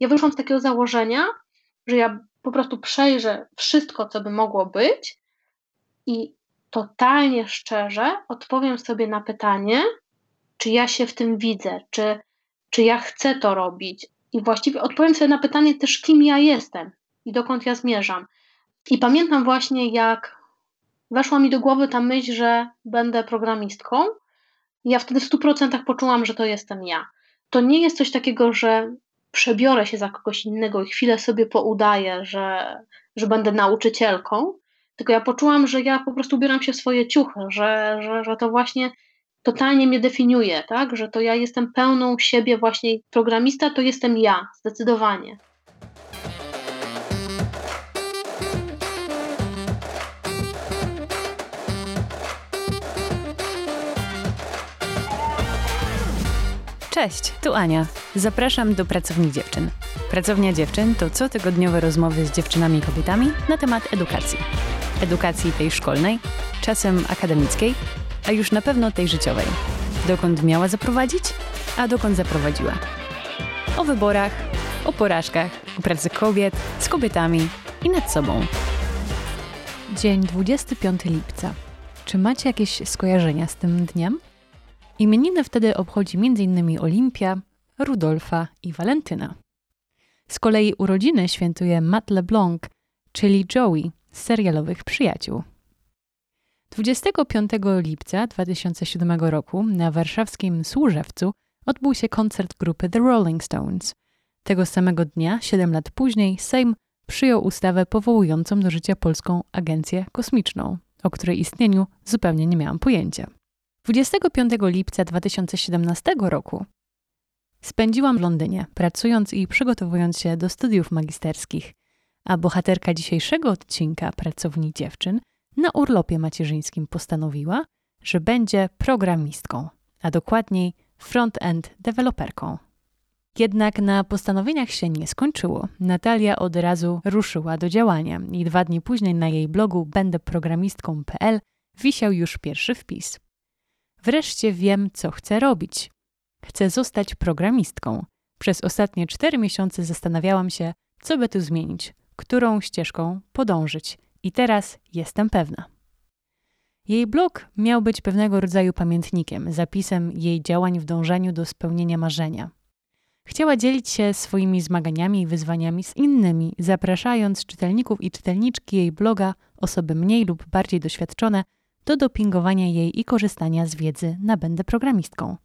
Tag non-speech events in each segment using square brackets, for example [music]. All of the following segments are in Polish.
ja wyszłam z takiego założenia, że ja po prostu przejrzę wszystko, co by mogło być i totalnie szczerze odpowiem sobie na pytanie, czy ja się w tym widzę, czy, czy ja chcę to robić. I właściwie odpowiem sobie na pytanie też, kim ja jestem i dokąd ja zmierzam. I pamiętam właśnie, jak weszła mi do głowy ta myśl, że będę programistką. Ja wtedy w 100% poczułam, że to jestem ja. To nie jest coś takiego, że przebiorę się za kogoś innego i chwilę sobie poudaję, że, że będę nauczycielką, tylko ja poczułam, że ja po prostu ubieram się w swoje ciuchy, że, że, że to właśnie totalnie mnie definiuje, tak? że to ja jestem pełną siebie właśnie programista, to jestem ja, zdecydowanie. Cześć, tu Ania. Zapraszam do Pracowni Dziewczyn. Pracownia Dziewczyn to cotygodniowe rozmowy z dziewczynami i kobietami na temat edukacji. Edukacji tej szkolnej, czasem akademickiej, a już na pewno tej życiowej. Dokąd miała zaprowadzić, a dokąd zaprowadziła. O wyborach, o porażkach, o pracy kobiet, z kobietami i nad sobą. Dzień 25 lipca. Czy macie jakieś skojarzenia z tym dniem? Imieniny wtedy obchodzi m.in. Olimpia, Rudolfa i Walentyna. Z kolei urodziny świętuje Matt LeBlanc, czyli Joey z serialowych Przyjaciół. 25 lipca 2007 roku na warszawskim Służewcu odbył się koncert grupy The Rolling Stones. Tego samego dnia, 7 lat później, Sejm przyjął ustawę powołującą do życia Polską Agencję Kosmiczną, o której istnieniu zupełnie nie miałam pojęcia. 25 lipca 2017 roku spędziłam w Londynie, pracując i przygotowując się do studiów magisterskich, a bohaterka dzisiejszego odcinka Pracowni Dziewczyn na urlopie macierzyńskim postanowiła, że będzie programistką, a dokładniej front-end deweloperką. Jednak na postanowieniach się nie skończyło. Natalia od razu ruszyła do działania i dwa dni później na jej blogu będeprogramistką.pl wisiał już pierwszy wpis. Wreszcie wiem, co chcę robić. Chcę zostać programistką. Przez ostatnie cztery miesiące zastanawiałam się, co by tu zmienić, którą ścieżką podążyć, i teraz jestem pewna. Jej blog miał być pewnego rodzaju pamiętnikiem, zapisem jej działań w dążeniu do spełnienia marzenia. Chciała dzielić się swoimi zmaganiami i wyzwaniami z innymi, zapraszając czytelników i czytelniczki jej bloga, osoby mniej lub bardziej doświadczone, do dopingowania jej i korzystania z wiedzy na będę programistką.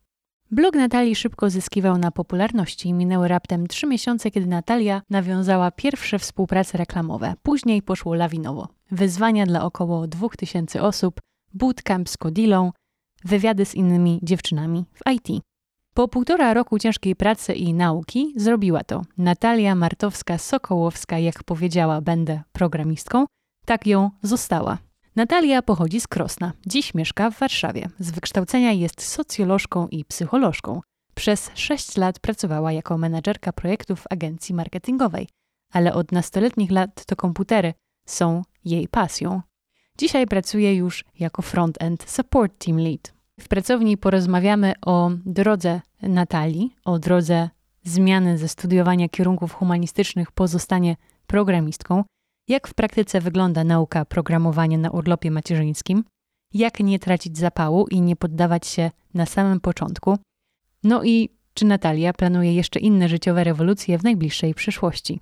Blog Natalii szybko zyskiwał na popularności i minęły raptem trzy miesiące, kiedy Natalia nawiązała pierwsze współprace reklamowe. Później poszło lawinowo. Wyzwania dla około 2000 osób, bootcamp z Kodilą, wywiady z innymi dziewczynami w IT. Po półtora roku ciężkiej pracy i nauki zrobiła to. Natalia Martowska-Sokołowska, jak powiedziała, będę programistką, tak ją została. Natalia pochodzi z Krosna. Dziś mieszka w Warszawie. Z wykształcenia jest socjolożką i psycholożką. Przez sześć lat pracowała jako menadżerka projektów w agencji marketingowej, ale od nastoletnich lat to komputery są jej pasją. Dzisiaj pracuje już jako front-end support team lead. W pracowni porozmawiamy o drodze Natalii, o drodze zmiany ze studiowania kierunków humanistycznych po zostanie programistką, jak w praktyce wygląda nauka programowania na urlopie macierzyńskim, jak nie tracić zapału i nie poddawać się na samym początku, no i czy Natalia planuje jeszcze inne życiowe rewolucje w najbliższej przyszłości.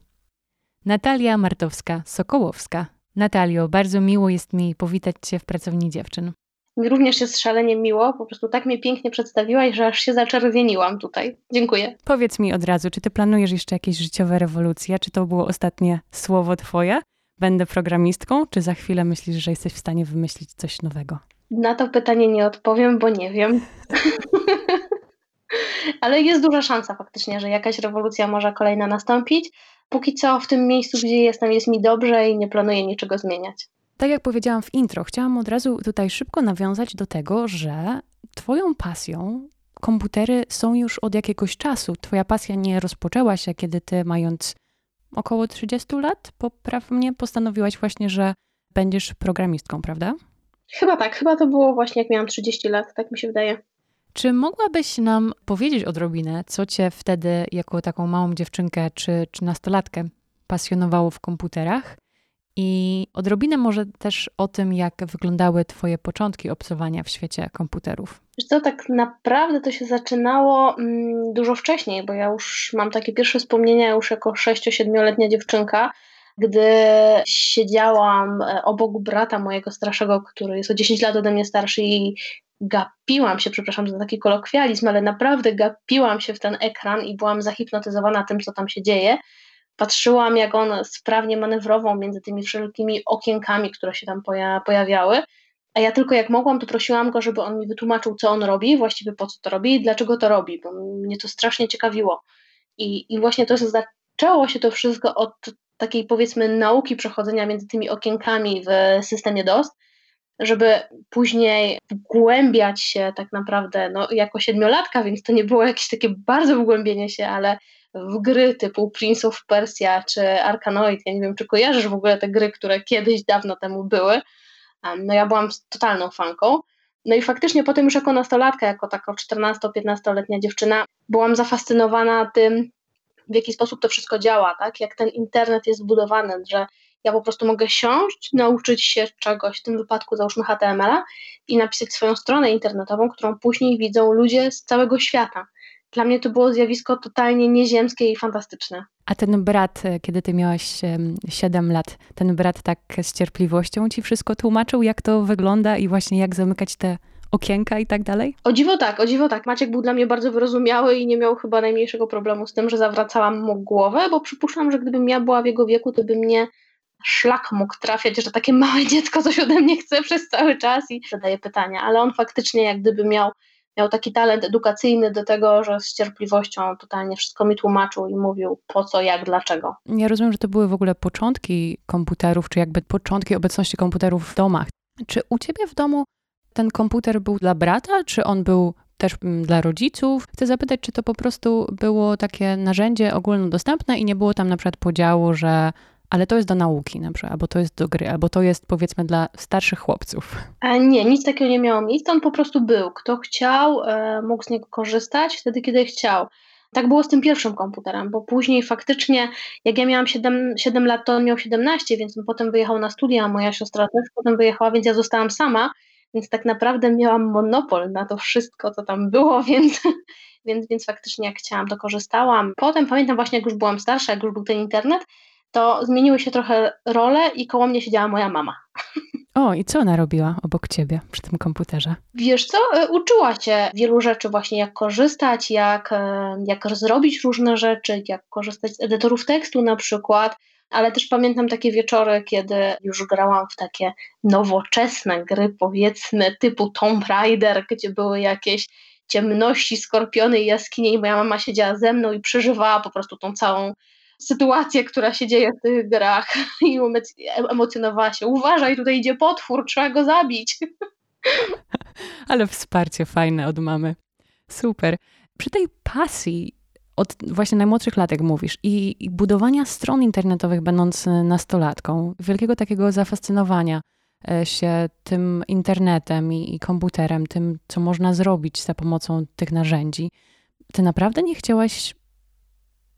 Natalia Martowska-Sokołowska. Natalio, bardzo miło jest mi powitać Cię w Pracowni Dziewczyn. Mi również jest szalenie miło, po prostu tak mnie pięknie przedstawiłaś, że aż się zaczerwieniłam tutaj. Dziękuję. Powiedz mi od razu, czy Ty planujesz jeszcze jakieś życiowe rewolucje? Czy to było ostatnie słowo Twoje? Będę programistką, czy za chwilę myślisz, że jesteś w stanie wymyślić coś nowego? Na to pytanie nie odpowiem, bo nie wiem. [laughs] Ale jest duża szansa faktycznie, że jakaś rewolucja może kolejna nastąpić. Póki co w tym miejscu, gdzie jestem, jest mi dobrze i nie planuję niczego zmieniać. Tak jak powiedziałam w intro, chciałam od razu tutaj szybko nawiązać do tego, że Twoją pasją komputery są już od jakiegoś czasu. Twoja pasja nie rozpoczęła się, kiedy Ty, mając około 30 lat, poprawnie postanowiłaś właśnie, że będziesz programistką, prawda? Chyba tak, chyba to było właśnie jak miałam 30 lat, tak mi się wydaje. Czy mogłabyś nam powiedzieć odrobinę, co cię wtedy, jako taką małą dziewczynkę czy, czy nastolatkę, pasjonowało w komputerach? I odrobinę może też o tym, jak wyglądały Twoje początki obcowania w świecie komputerów. Wiesz co, tak naprawdę to się zaczynało mm, dużo wcześniej, bo ja już mam takie pierwsze wspomnienia już jako 6-7-letnia dziewczynka, gdy siedziałam e, obok brata mojego starszego, który jest o 10 lat ode mnie starszy i gapiłam się, przepraszam za taki kolokwializm, ale naprawdę gapiłam się w ten ekran i byłam zahipnotyzowana tym, co tam się dzieje. Patrzyłam, jak on sprawnie manewrował między tymi wszelkimi okienkami, które się tam pojawiały. A ja tylko jak mogłam, to prosiłam go, żeby on mi wytłumaczył, co on robi, właściwie po co to robi i dlaczego to robi, bo mnie to strasznie ciekawiło. I, i właśnie to zaczęło się to wszystko od takiej powiedzmy nauki przechodzenia między tymi okienkami w systemie DOS, żeby później wgłębiać się tak naprawdę no, jako siedmiolatka, więc to nie było jakieś takie bardzo wgłębienie się, ale w gry typu Prince of Persia czy Arkanoid. Ja nie wiem, czy kojarzysz w ogóle te gry, które kiedyś dawno temu były. No ja byłam totalną fanką. No i faktycznie potem już jako nastolatka, jako taka 14-15-letnia dziewczyna, byłam zafascynowana tym, w jaki sposób to wszystko działa, tak? Jak ten internet jest zbudowany, że ja po prostu mogę siąść, nauczyć się czegoś, w tym wypadku załóżmy HTML-a i napisać swoją stronę internetową, którą później widzą ludzie z całego świata dla mnie to było zjawisko totalnie nieziemskie i fantastyczne. A ten brat, e, kiedy ty miałaś 7 lat, ten brat tak z cierpliwością ci wszystko tłumaczył, jak to wygląda i właśnie jak zamykać te okienka i tak dalej? O dziwo tak, o dziwo tak. Maciek był dla mnie bardzo wyrozumiały i nie miał chyba najmniejszego problemu z tym, że zawracałam mu głowę, bo przypuszczam, że gdybym ja była w jego wieku, to by mnie szlak mógł trafiać, że takie małe [laughs] dziecko coś ode mnie chce przez cały czas i zadaje pytania, ale on faktycznie jak gdyby miał miał taki talent edukacyjny do tego, że z cierpliwością totalnie wszystko mi tłumaczył i mówił po co, jak, dlaczego. Ja rozumiem, że to były w ogóle początki komputerów, czy jakby początki obecności komputerów w domach. Czy u ciebie w domu ten komputer był dla brata, czy on był też mm, dla rodziców? Chcę zapytać, czy to po prostu było takie narzędzie ogólnodostępne i nie było tam na przykład podziału, że ale to jest do nauki na przykład, albo to jest do gry, albo to jest powiedzmy dla starszych chłopców. A nie, nic takiego nie miało miejsca, on po prostu był. Kto chciał, e, mógł z niego korzystać wtedy, kiedy chciał. Tak było z tym pierwszym komputerem, bo później faktycznie, jak ja miałam 7, 7 lat, to on miał 17, więc on potem wyjechał na studia, moja siostra też potem wyjechała, więc ja zostałam sama, więc tak naprawdę miałam monopol na to wszystko, co tam było, [laughs] więc, więc, więc faktycznie jak chciałam, to korzystałam. Potem pamiętam właśnie, jak już byłam starsza, jak już był ten internet, to zmieniły się trochę role i koło mnie siedziała moja mama. O, i co ona robiła obok ciebie przy tym komputerze? Wiesz co, e, uczyła się wielu rzeczy właśnie, jak korzystać, jak, e, jak zrobić różne rzeczy, jak korzystać z edytorów tekstu na przykład, ale też pamiętam takie wieczory, kiedy już grałam w takie nowoczesne gry, powiedzmy, typu Tomb Raider, gdzie były jakieś ciemności, skorpiony i jaskinie i moja mama siedziała ze mną i przeżywała po prostu tą całą sytuację, która się dzieje w tych grach [laughs] i emocjonowała się. Uważaj, tutaj idzie potwór, trzeba go zabić. [laughs] Ale wsparcie fajne od mamy. Super. Przy tej pasji od właśnie najmłodszych lat, jak mówisz, i, budowania stron internetowych, będąc nastolatką, wielkiego takiego zafascynowania e, się tym internetem i komputerem, tym, co można zrobić za pomocą tych narzędzi, ty naprawdę nie chciałaś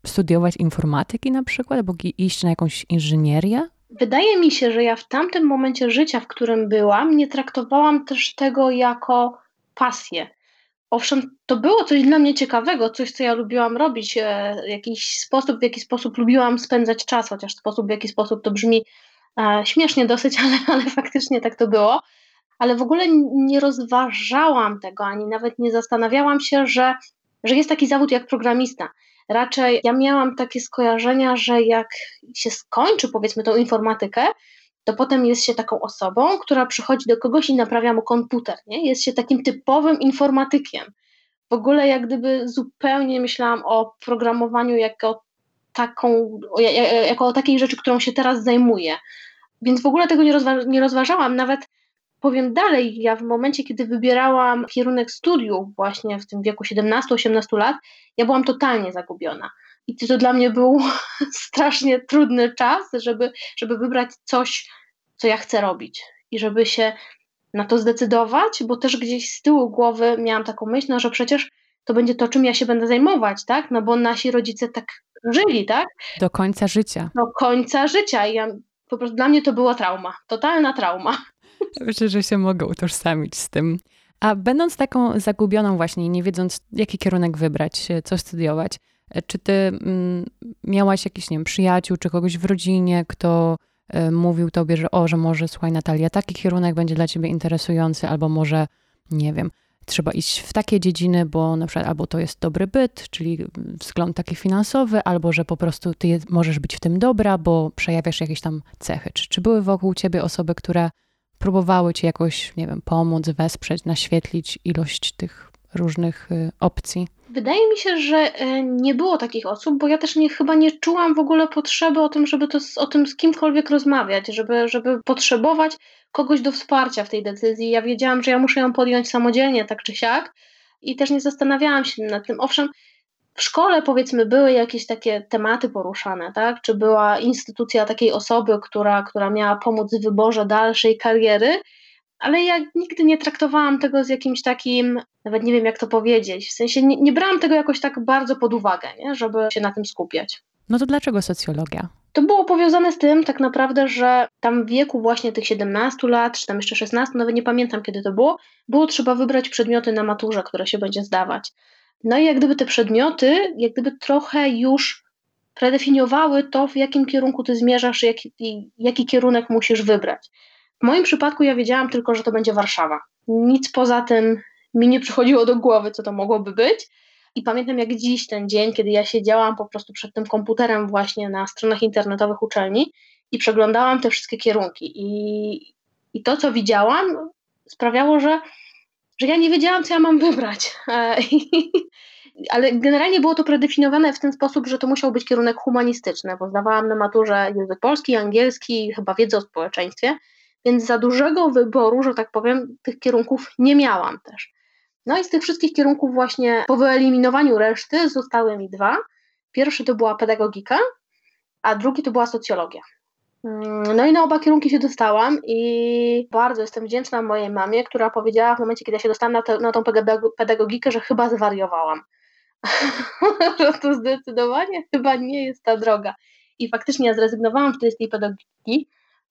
studiować informatyki na przykład, albo iść na jakąś inżynierię? Wydaje mi się, że ja w tamtym momencie życia, w którym byłam, nie traktowałam też tego jako pasję. Owszem, to było coś dla mnie ciekawego, coś, co ja lubiłam robić, e, jakiś sposób, w jaki sposób lubiłam spędzać czas, chociaż sposób, w jaki sposób to brzmi e, śmiesznie dosyć, [laughs] ale, ale faktycznie tak to było. Ale w ogóle nie rozważałam tego, ani nawet nie zastanawiałam się, że, że jest taki zawód jak programista. Raczej ja miałam takie skojarzenia, że jak się skończy powiedzmy tą informatykę, to potem jest się taką osobą, która przychodzi do kogoś i naprawia mu komputer, nie? Jest się takim typowym informatykiem. W ogóle jak gdyby zupełnie myślałam o programowaniu jako taką, jako o takiej rzeczy, którą się teraz zajmuję. Więc w ogóle tego nie, rozwa nie rozważałam. Nawet powiem dalej, ja w momencie, kiedy wybierałam kierunek studiów, właśnie w tym wieku 17-18 lat, ja byłam totalnie zagubiona. I to dla mnie był [laughs] strasznie trudny czas, żeby, żeby wybrać coś, co ja chcę robić i żeby się na to zdecydować, bo też gdzieś z tyłu głowy miałam taką myśl, no, że przecież to będzie to, czym ja się będę zajmować, tak? No bo nasi rodzice tak żyli, tak? Do końca życia. Do końca życia. I ja, po prostu dla mnie to była trauma, totalna trauma. Myślę, że się mogę utożsamić z tym. A będąc taką zagubioną właśnie, nie wiedząc jaki kierunek wybrać, co studiować, czy ty mm, miałaś jakiś, nie wiem, przyjaciół, czy kogoś w rodzinie, kto y, mówił tobie, że o, że może słuchaj Natalia, taki kierunek będzie dla ciebie interesujący, albo może, nie wiem, trzeba iść w takie dziedziny, bo na przykład albo to jest dobry byt, czyli wzgląd taki finansowy, albo że po prostu ty możesz być w tym dobra, bo przejawiasz jakieś tam cechy. Czy, czy były wokół ciebie osoby, które próbowały ci jakoś, nie wiem, pomóc, wesprzeć, naświetlić ilość tych różnych y, opcji? Wydaje mi się, że e, nie było takich osób, bo ja też nie, chyba nie czułam w ogóle potrzeby o tym, żeby to, o tym z kimkolwiek rozmawiać, żeby, żeby potrzebować kogoś do wsparcia w tej decyzji. Ja wiedziałam, że ja muszę ją podjąć samodzielnie, tak czy siak, i też nie zastanawiałam się nad tym. Owszem, w szkole powiedzmy były jakieś takie tematy poruszane, tak? Czy była instytucja takiej osoby, która, która miała pomóc w wyborze dalszej kariery, ale ja nigdy nie traktowałam tego z jakimś takim, nawet nie wiem jak to powiedzieć, w sensie nie, nie brałam tego jakoś tak bardzo pod uwagę, nie? żeby się na tym skupiać. No to dlaczego socjologia? To było powiązane z tym tak naprawdę, że tam w wieku właśnie tych 17 lat, czy tam jeszcze 16, nawet nie pamiętam kiedy to było, było trzeba wybrać przedmioty na maturze, które się będzie zdawać. No i jak gdyby te przedmioty, jak gdyby trochę już predefiniowały to, w jakim kierunku ty zmierzasz, jaki, jaki kierunek musisz wybrać. W moim przypadku ja wiedziałam tylko, że to będzie Warszawa. Nic poza tym mi nie przychodziło do głowy, co to mogłoby być. I pamiętam jak dziś ten dzień, kiedy ja siedziałam po prostu przed tym komputerem właśnie na stronach internetowych uczelni i przeglądałam te wszystkie kierunki. I, i to, co widziałam, sprawiało, że, że ja nie wiedziałam, co ja mam wybrać. Ale generalnie było to predefiniowane w ten sposób, że to musiał być kierunek humanistyczny, bo zdawałam na maturze język polski, angielski, chyba wiedzę o społeczeństwie więc za dużego wyboru, że tak powiem, tych kierunków nie miałam też. No i z tych wszystkich kierunków właśnie po wyeliminowaniu reszty zostały mi dwa. Pierwszy to była pedagogika, a drugi to była socjologia. Mm, no i na oba kierunki się dostałam i bardzo jestem wdzięczna mojej mamie, która powiedziała w momencie, kiedy ja się dostałam na, te, na tą pedagogikę, że chyba zwariowałam. [laughs] że to zdecydowanie chyba nie jest ta droga. I faktycznie ja zrezygnowałam wtedy z tej pedagogiki,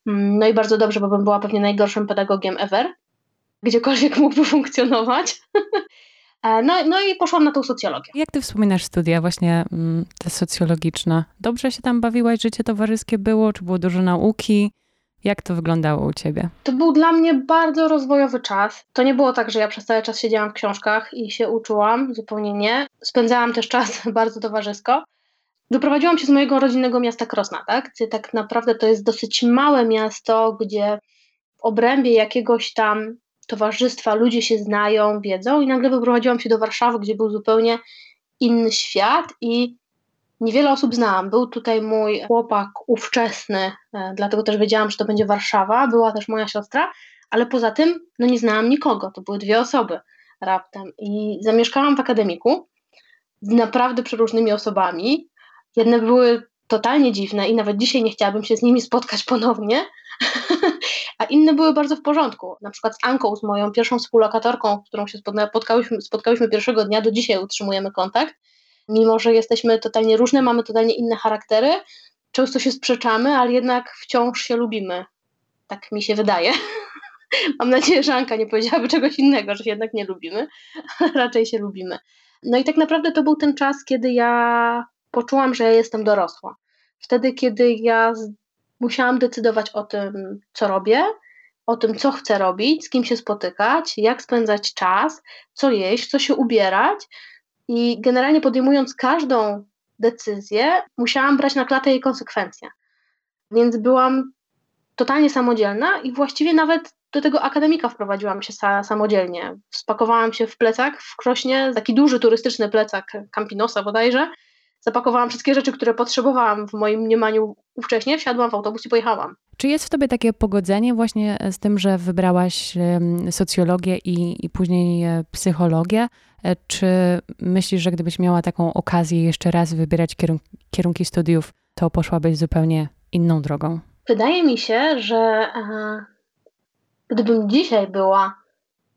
Mm, no i bardzo dobrze, bo bym była pewnie najgorszym pedagogiem ever, gdziekolwiek mógłby funkcjonować. [laughs] E, no, no i poszłam na tą socjologię. Jak ty wspominasz studia właśnie mm, te socjologiczne? Dobrze się tam bawiłaś? Życie towarzyskie było? Czy było dużo nauki? Jak to wyglądało u ciebie? To był dla mnie bardzo rozwojowy czas. To nie było tak, że ja przez cały czas siedziałam w książkach i się uczyłam, zupełnie nie. Spędzałam też czas [laughs] bardzo towarzysko. Wyprowadziłam się z mojego rodzinnego miasta Krosna, tak? Gdzie tak naprawdę to jest dosyć małe miasto, gdzie w obrębie jakiegoś tam towarzystwa ludzie się znają, wiedzą i nagle wyprowadziłam się do Warszawy, gdzie był zupełnie inny świat i niewiele osób znałam. Był tutaj mój chłopak ówczesny, e, dlatego też wiedziałam, że to będzie Warszawa, była też moja siostra, ale poza tym no nie znałam nikogo, to były dwie osoby raptem i zamieszkałam w akademiku z naprawdę przeróżnymi osobami, Jedne były totalnie dziwne i nawet dzisiaj nie chciałabym się z nimi spotkać ponownie, [laughs] a inne były bardzo w porządku. Na przykład z Anką, z moją pierwszą współlokatorką, z którą się spotkałyśmy, spotkałyśmy pierwszego dnia, do dzisiaj utrzymujemy kontakt. Mimo, że jesteśmy totalnie różne, mamy totalnie inne charaktery, często się sprzeczamy, ale jednak wciąż się lubimy. Tak mi się wydaje. [laughs] Mam nadzieję, że Anka nie powiedziałaby czegoś innego, że się jednak nie lubimy. [laughs] Raczej się lubimy. No i tak naprawdę to był ten czas, kiedy ja poczułam, że ja jestem dorosła. Wtedy, kiedy ja musiałam decydować o tym, co robię, o tym, co chcę robić, z kim się spotykać, jak spędzać czas, co jeść, co się ubierać. I generalnie podejmując każdą decyzję, musiałam brać na klatę jej konsekwencje. Więc byłam totalnie samodzielna i właściwie nawet do tego akademika wprowadziłam się sa samodzielnie. Spakowałam się w plecak w Krośnie, taki duży turystyczny plecak Campinosa bodajże, zapakowałam wszystkie rzeczy, które potrzebowałam w moim mniemaniu ówcześnie, wsiadłam w autobus i pojechałam. Czy jest w tobie takie pogodzenie właśnie z tym, że wybrałaś socjologię i, i później e, psychologię? E, czy myślisz, że gdybyś miała taką okazję jeszcze raz wybierać kierunki, kierunki studiów, to poszłabyś zupełnie inną drogą? Wydaje mi się, że e, gdybym dzisiaj była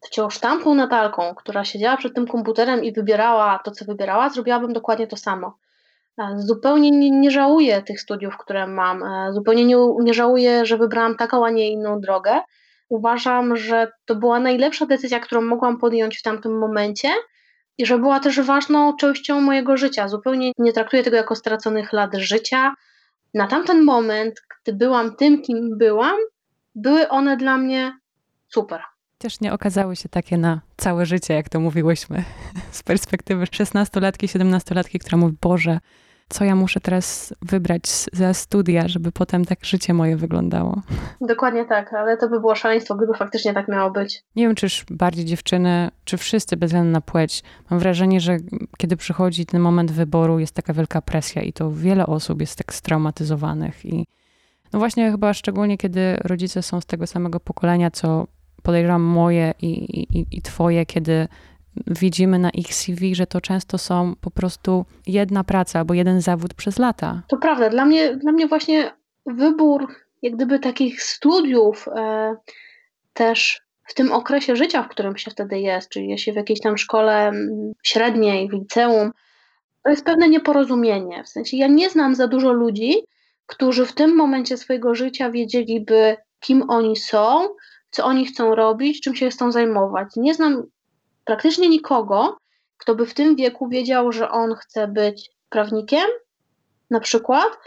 wciąż tamtą Natalką, która siedziała przed tym komputerem i wybierała to, co wybierała, zrobiłabym dokładnie to samo. Zupełnie nie, nie żałuję tych studiów, które mam. Zupełnie nie, nie żałuję, że wybrałam taką, a nie inną drogę. Uważam, że to była najlepsza decyzja, którą mogłam podjąć w tamtym momencie i że była też ważną częścią mojego życia. Zupełnie nie traktuję tego jako straconych lat życia. Na tamten moment, gdy byłam tym, kim byłam, były one dla mnie super. Też nie okazały się takie na całe życie, jak to mówiłyśmy. [laughs] Z perspektywy 16-latki, 17-latki, która mówi, Boże, co ja muszę teraz wybrać za studia, żeby potem tak życie moje wyglądało. Dokładnie tak, ale to by było szaleństwo, gdyby faktycznie tak miało być. Nie wiem, czy już bardziej dziewczyny, czy wszyscy bez względu na płeć. Mam wrażenie, że kiedy przychodzi ten moment wyboru, jest taka wielka presja i to wiele osób jest tak straumatyzowanych i no właśnie chyba szczególnie, kiedy rodzice są z tego samego pokolenia, co podejrzewam moje i, i, i twoje, kiedy widzimy na ich CV, że to często są po prostu jedna praca albo jeden zawód przez lata. To prawda. Dla mnie, dla mnie właśnie wybór jak gdyby takich studiów e, też w tym okresie życia, w którym się wtedy jest, czyli jeśli w jakiejś tam szkole średniej, w liceum, to jest pewne nieporozumienie. W sensie ja nie znam za dużo ludzi, którzy w tym momencie swojego życia wiedzieliby, kim oni są, co oni chcą robić, czym się chcą zajmować. Nie znam praktycznie nikogo, kto by w tym wieku wiedział, że on chce być prawnikiem, na przykład,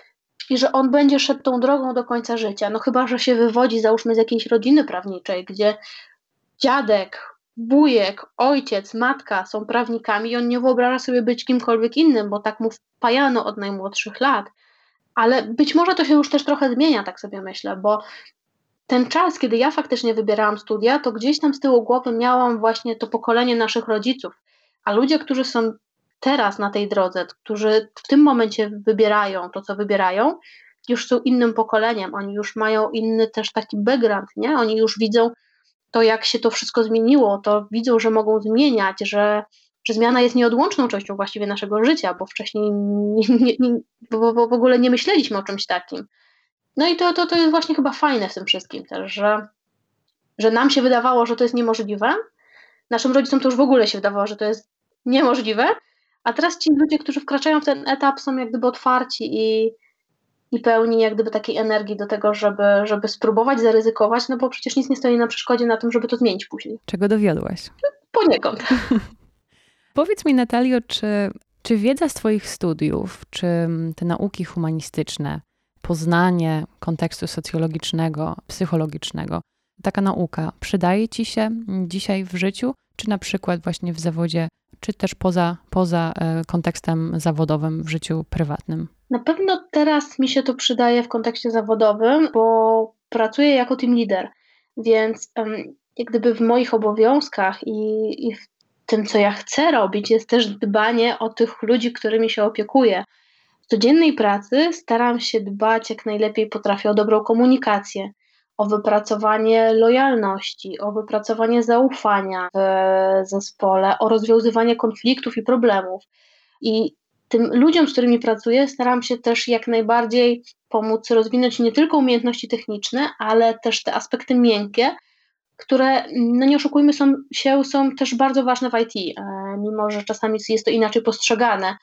i że on będzie szedł tą drogą do końca życia. No chyba, że się wywodzi, załóżmy, z jakiejś rodziny prawniczej, gdzie dziadek, wujek, ojciec, matka są prawnikami i on nie wyobraża sobie być kimkolwiek innym, bo tak mu wpajano od najmłodszych lat. Ale być może to się już też trochę zmienia, tak sobie myślę, bo ten czas, kiedy ja faktycznie wybierałam studia, to gdzieś tam z tyłu głowy miałam właśnie to pokolenie naszych rodziców. A ludzie, którzy są teraz na tej drodze, którzy w tym momencie wybierają to, co wybierają, już są innym pokoleniem, oni już mają inny też taki background, nie? Oni już widzą to, jak się to wszystko zmieniło, to widzą, że mogą zmieniać, że, że zmiana jest nieodłączną częścią właściwie naszego życia, bo wcześniej nie, nie, nie, bo, bo w ogóle nie myśleliśmy o czymś takim. No i to, to, to jest właśnie chyba fajne w tym wszystkim też, że, że nam się wydawało, że to jest niemożliwe, naszym rodzicom to już w ogóle się wydawało, że to jest niemożliwe, a teraz ci ludzie, którzy wkraczają w ten etap są jak gdyby otwarci i, i pełni jak gdyby takiej energii do tego, żeby, żeby spróbować zaryzykować, no bo przecież nic nie stoi na przeszkodzie na tym, żeby to zmienić później. Czego dowiodłaś? Poniekąd. [laughs] Powiedz mi Natalio, czy, czy wiedza z twoich studiów, czy te nauki humanistyczne poznanie kontekstu socjologicznego, psychologicznego, taka nauka przydaje ci się dzisiaj w życiu, czy na przykład właśnie w zawodzie, czy też poza, poza e, kontekstem zawodowym w życiu prywatnym? Na pewno teraz mi się to przydaje w kontekście zawodowym, bo pracuję jako team leader, więc jak gdyby w moich obowiązkach i, i w tym, co ja chcę robić, jest też dbanie o tych ludzi, którymi się opiekuję codziennej pracy staram się dbać jak najlepiej potrafię o dobrą komunikację, o wypracowanie lojalności, o wypracowanie zaufania w zespole, o rozwiązywanie konfliktów i problemów. I tym ludziom, z którymi pracuję, staram się też jak najbardziej pomóc rozwinąć nie tylko umiejętności techniczne, ale też te aspekty miękkie, które, no nie oszukujmy są, się, są też bardzo ważne w IT, e, mimo że czasami jest to inaczej postrzegane.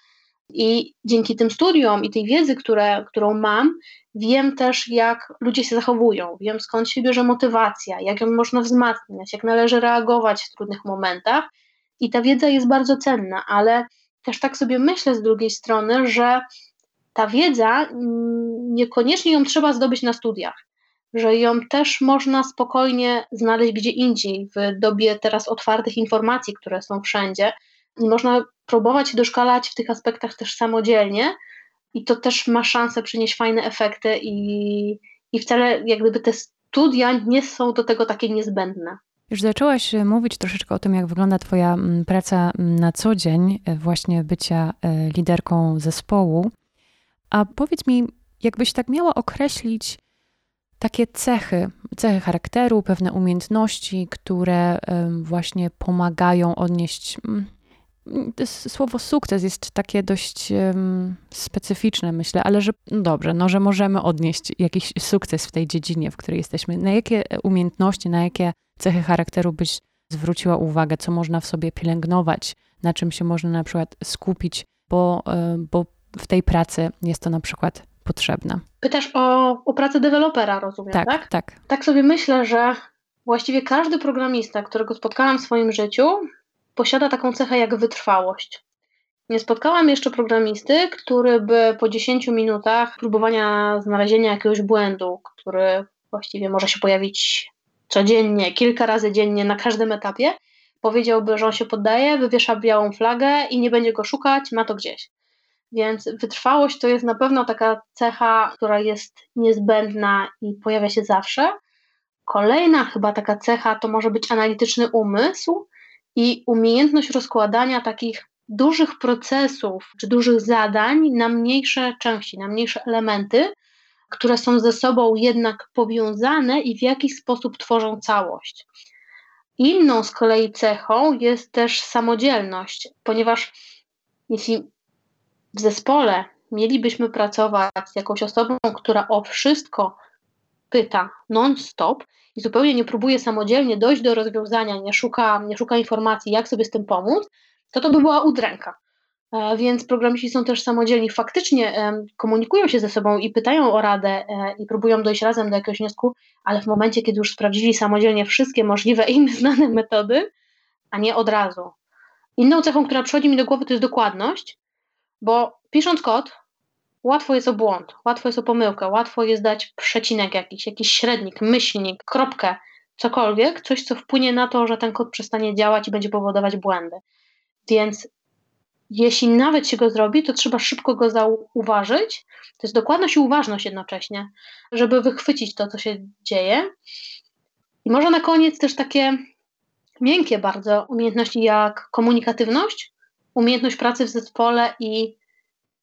I dzięki tym studiom i tej wiedzy, które, którą mam, wiem też, jak ludzie się zachowują, wiem skąd się bierze motywacja, jak ją można wzmacniać, jak należy reagować w trudnych momentach. I ta wiedza jest bardzo cenna, ale też tak sobie myślę z drugiej strony, że ta wiedza mm, niekoniecznie ją trzeba zdobyć na studiach, że ją też można spokojnie znaleźć gdzie indziej, w dobie teraz otwartych informacji, które są wszędzie można próbować doszkalać w tych aspektach też samodzielnie i to też ma szansę przynieść fajne efekty i, i wcale jak gdyby te studia nie są do tego takie niezbędne. Już zaczęłaś e, mówić troszeczkę o tym, jak wygląda Twoja praca na co dzień, e, właśnie bycia e, liderką zespołu. A powiedz mi, jakbyś tak miała określić takie cechy, cechy charakteru, pewne umiejętności, które właśnie pomagają odnieść słowo sukces jest takie dość um, specyficzne, myślę, ale że no dobrze, no, że możemy odnieść jakiś sukces w tej dziedzinie, w której jesteśmy. Na jakie umiejętności, na jakie cechy charakteru byś zwróciła uwagę, co można w sobie pielęgnować, na czym się można na przykład skupić, bo, e, bo w tej pracy jest to na przykład potrzebne. Pytasz o, o pracę dewelopera, rozumiem, tak? Tak, tak. Tak sobie myślę, że właściwie każdy programista, którego spotkałam w swoim życiu, posiada taką cechę jak wytrwałość. Nie spotkałam jeszcze programisty, który by po 10 minutach próbowania znalezienia jakiegoś błędu, który właściwie może się pojawić codziennie, kilka razy dziennie na każdym etapie, powiedziałby, że on się poddaje, wywiesza białą flagę i nie będzie go szukać, ma to gdzieś. Więc wytrwałość to jest na pewno taka cecha, która jest niezbędna i pojawia się zawsze. Kolejna chyba taka cecha to może być analityczny umysł i umiejętność rozkładania takich dużych procesów czy dużych zadań na mniejsze części, na mniejsze elementy, które są ze sobą jednak powiązane i w jakiś sposób tworzą całość. Inną z kolei cechą jest też samodzielność, ponieważ jeśli w zespole mielibyśmy pracować z jakąś osobą, która o wszystko pyta non-stop i zupełnie nie próbuje samodzielnie dojść do rozwiązania, nie szuka, nie szuka informacji, jak sobie z tym pomóc, to to by była udręka. E, więc programiści są też samodzielni, faktycznie komunikują się ze sobą i pytają o radę e, i próbują dojść razem do jakiegoś wniosku, ale w momencie, kiedy już sprawdzili samodzielnie wszystkie możliwe inne znane metody, a nie od razu. Inną cechą, która przychodzi mi do głowy, to jest dokładność, bo pisząc kod, łatwo jest o błąd, łatwo jest o pomyłkę, łatwo jest dać przecinek jakiś, jakiś średnik, myślnik, kropkę, cokolwiek, coś, co wpłynie na to, że ten kod przestanie działać i będzie powodować błędy. Więc jeśli nawet się go zrobi, to trzeba szybko go zauważyć. To jest dokładność i uważność jednocześnie, żeby wychwycić to, co się dzieje. I może na koniec też takie miękkie bardzo umiejętności jak komunikatywność, umiejętność pracy w zespole i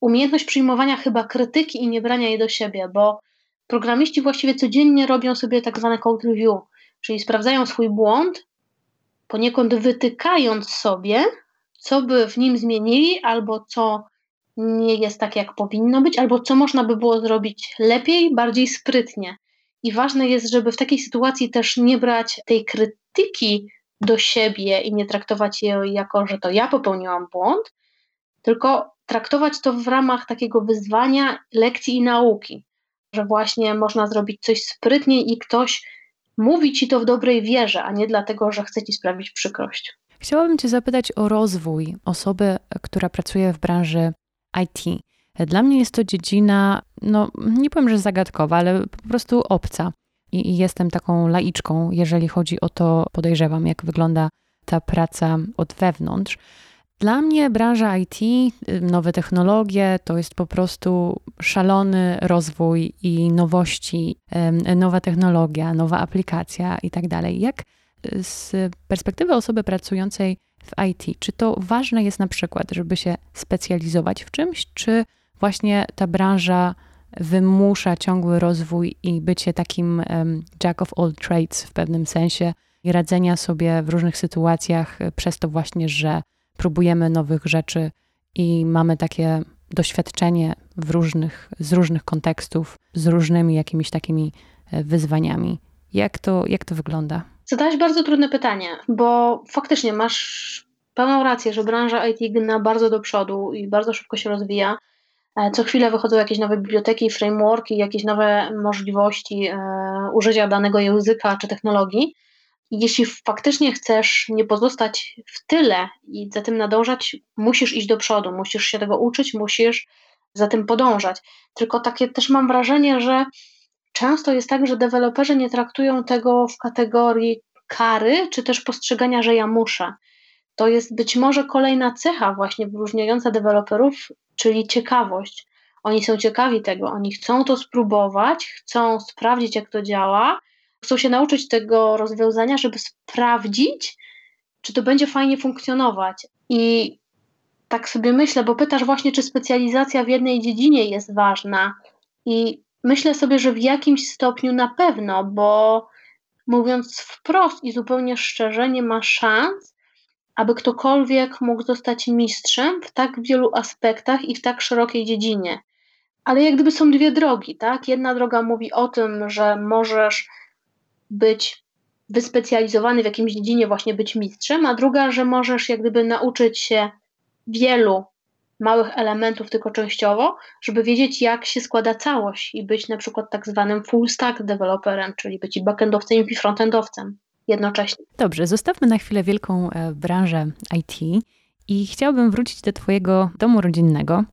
umiejętność przyjmowania chyba krytyki i nie brania jej do siebie, bo programiści właściwie codziennie robią sobie tak zwane code review, czyli sprawdzają swój błąd, poniekąd wytykając sobie, co by w nim zmienili, albo co nie jest tak, jak powinno być, albo co można by było zrobić lepiej, bardziej sprytnie. I ważne jest, żeby w takiej sytuacji też nie brać tej krytyki do siebie i nie traktować jej jako, że to ja popełniłam błąd, tylko traktować to w ramach takiego wyzwania, lekcji i nauki, że właśnie można zrobić coś sprytniej i ktoś mówi ci to w dobrej wierze, a nie dlatego, że chce ci sprawić przykrość. Chciałabym Cię zapytać o rozwój osoby, która pracuje w branży IT. Dla mnie jest to dziedzina, no nie powiem, że zagadkowa, ale po prostu obca. I, I jestem taką laiczką, jeżeli chodzi o to, podejrzewam, jak wygląda ta praca od wewnątrz. Dla mnie branża IT, nowe technologie to jest po prostu szalony rozwój i nowości, nowa technologia, nowa aplikacja i tak dalej. Jak z perspektywy osoby pracującej w IT, czy to ważne jest na przykład, żeby się specjalizować w czymś, czy właśnie ta branża wymusza ciągły rozwój i bycie takim jack of all trades w pewnym sensie i radzenia sobie w różnych sytuacjach przez to właśnie, że próbujemy nowych rzeczy i mamy takie doświadczenie w różnych, z różnych kontekstów, z różnymi jakimiś takimi e, wyzwaniami. Jak to, jak to wygląda? Zadałeś bardzo trudne pytanie, bo faktycznie masz pełną rację, że branża IT gna bardzo do przodu i bardzo szybko się rozwija. E, co chwilę wychodzą jakieś nowe biblioteki, frameworki, jakieś nowe możliwości e, użycia danego języka czy technologii. Jeśli faktycznie chcesz nie pozostać w tyle i za tym nadążać, musisz iść do przodu, musisz się tego uczyć, musisz za tym podążać. Tylko takie też mam wrażenie, że często jest tak, że deweloperzy nie traktują tego w kategorii kary, czy też postrzegania, że ja muszę. To jest być może kolejna cecha właśnie wyróżniająca deweloperów, czyli ciekawość. Oni są ciekawi tego, oni chcą to spróbować, chcą sprawdzić, jak to działa, chcą się nauczyć tego rozwiązania, żeby sprawdzić, czy to będzie fajnie funkcjonować. I tak sobie myślę, bo pytasz właśnie, czy specjalizacja w jednej dziedzinie jest ważna. I myślę sobie, że w jakimś stopniu na pewno, bo mówiąc wprost i zupełnie szczerze, nie ma szans, aby ktokolwiek mógł zostać mistrzem w tak wielu aspektach i w tak szerokiej dziedzinie. Ale jak gdyby są dwie drogi, tak? Jedna droga mówi o tym, że możesz być wyspecjalizowany w jakimś dziedzinie, właśnie być mistrzem, a druga, że możesz jak gdyby nauczyć się wielu małych elementów tylko częściowo, żeby wiedzieć, jak się składa całość i być na przykład tak zwanym full stack developerem, czyli być i backendowcem i frontendowcem jednocześnie. Dobrze, zostawmy na chwilę wielką e, branżę IT i chciałabym wrócić do Twojego domu rodzinnego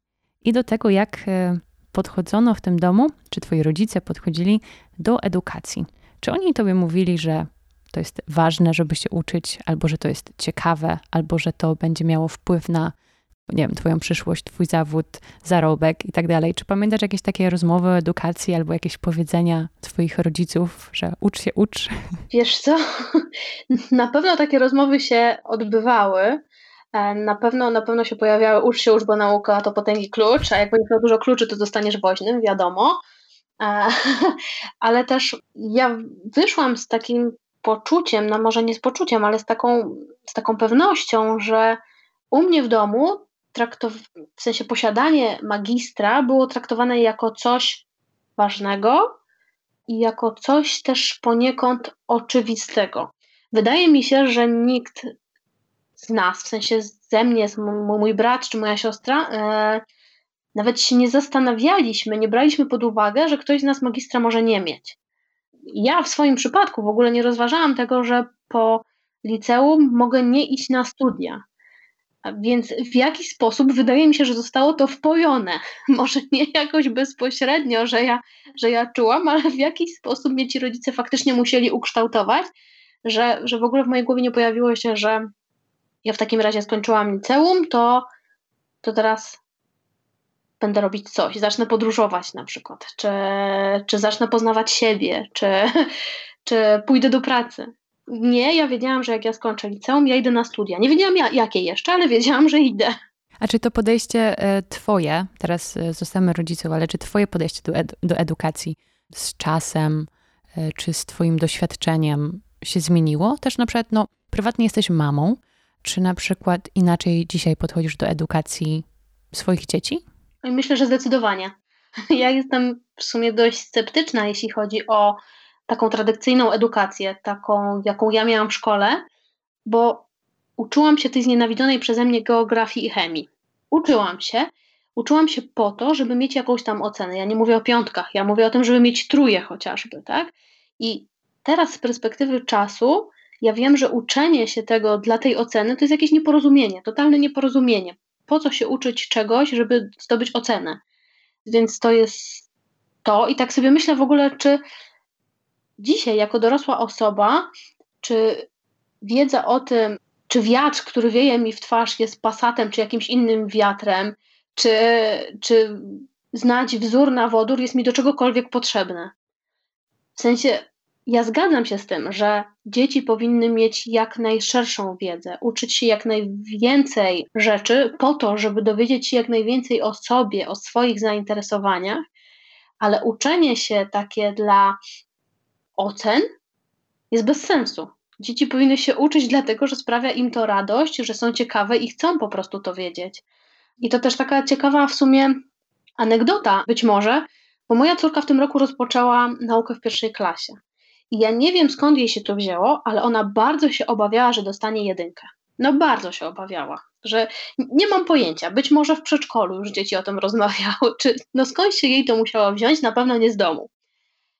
i do tego, jak e, podchodzono w tym domu, czy Twoi rodzice podchodzili do edukacji. Czy oni Tobie mówili, że to jest ważne, żeby się uczyć, albo że to jest ciekawe, albo że to będzie miało wpływ na nie wiem, twoją przyszłość, twój zawód, zarobek i tak dalej. Czy pamiętasz jakieś takie rozmowy o edukacji albo jakieś powiedzenia twoich rodziców, że ucz się, ucz? Wiesz co, na pewno takie rozmowy się odbywały. E, na pewno, na pewno się pojawiały ucz się, ucz, bo nauka to potęgi klucz, a jak będziesz miał dużo kluczy, to zostaniesz woźnym, wiadomo. [laughs] Ale też ja wyszłam z takim poczuciem, no może nie z poczuciem, ale z taką, z taką pewnością, że u mnie w domu traktow- w sensie posiadanie magistra było traktowane jako coś ważnego i jako coś też poniekąd oczywistego. Wydaje mi się, że nikt z nas, w sensie ze mnie, mój brat czy moja siostra, e, nawet się nie zastanawialiśmy, nie braliśmy pod uwagę, że ktoś z nas magistra może nie mieć. Ja w swoim przypadku w ogóle nie rozważałam tego, że po liceum mogę nie iść na studia. Więc w jaki sposób wydaje mi się, że zostało to wpojone. [laughs] Może nie jakoś bezpośrednio, że ja, że ja czułam, ale w jakiś sposób mnie ci rodzice faktycznie musieli ukształtować, że, że w ogóle w mojej głowie nie pojawiło się, że ja w takim razie skończyłam liceum, to, to teraz będę robić coś, zacznę podróżować na przykład, czy, czy zacznę poznawać siebie, czy, [laughs] czy pójdę do pracy. Nie, ja wiedziałam, że jak ja skończę liceum, ja idę na studia. Nie wiedziałam ja, jakie jeszcze, ale wiedziałam, że idę. A czy to podejście e, twoje, teraz e, zostamy rodziców, ale czy twoje podejście do, do edukacji z czasem, e, czy z twoim doświadczeniem się zmieniło? Też na przykład, no, prywatnie jesteś mamą, czy na przykład inaczej dzisiaj podchodzisz do edukacji swoich dzieci? Myślę, że zdecydowanie. [laughs] Ja jestem w sumie dość sceptyczna, jeśli chodzi o taką tradycyjną edukację, taką, jaką ja miałam w szkole, bo uczyłam się tej znienawidzonej przeze mnie geografii i chemii. Uczyłam się, uczyłam się po to, żeby mieć jakąś tam ocenę. Ja nie mówię o piątkach, ja mówię o tym, żeby mieć truje chociażby, tak? I teraz z perspektywy czasu ja wiem, że uczenie się tego dla tej oceny to jest jakieś nieporozumienie, totalne nieporozumienie. Po co się uczyć czegoś, żeby zdobyć ocenę? Więc to jest to i tak sobie myślę w ogóle, czy dzisiaj, jako dorosła osoba, czy wiedza o tym, czy wiatr, który wieje mi w twarz, jest pasatem, czy jakimś innym wiatrem, czy, czy znać wzór na wodór jest mi do czegokolwiek potrzebne. W sensie, ja zgadzam się z tym, że dzieci powinny mieć jak najszerszą wiedzę, uczyć się jak najwięcej rzeczy po to, żeby dowiedzieć się jak najwięcej o sobie, o swoich zainteresowaniach, ale uczenie się takie dla ocen jest bez sensu. Dzieci powinny się uczyć dlatego, że sprawia im to radość, że są ciekawe i chcą po prostu to wiedzieć. I to też taka ciekawa w sumie anegdota, być może, bo moja córka w tym roku rozpoczęła naukę w pierwszej klasie. I ja nie wiem skąd jej się to wzięło, ale ona bardzo się obawiała, że dostanie jedynkę. No bardzo się obawiała, że nie mam pojęcia, być może w przedszkolu już dzieci o tym rozmawiały, [laughs] czy no skąd się jej to musiało wziąć, na pewno nie z domu.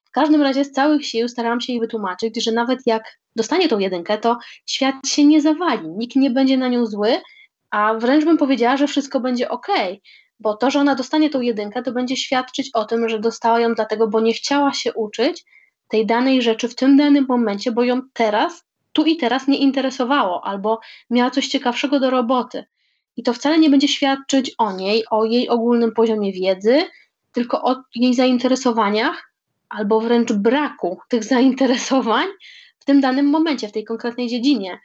W każdym razie z całych sił starałam się jej wytłumaczyć, że nawet jak dostanie tą jedynkę, to świat się nie zawali, nikt nie będzie na nią zły, a wręcz bym powiedziała, że wszystko będzie ok, bo to, że ona dostanie tą jedynkę, to będzie świadczyć o tym, że dostała ją dlatego, bo nie chciała się uczyć tej danej rzeczy w tym danym momencie, bo ją teraz, tu i teraz nie interesowało, albo miała coś ciekawszego do roboty. I to wcale nie będzie świadczyć o niej, o jej ogólnym poziomie wiedzy, tylko o jej zainteresowaniach, albo wręcz braku tych [laughs] zainteresowań w tym danym momencie, w tej konkretnej dziedzinie.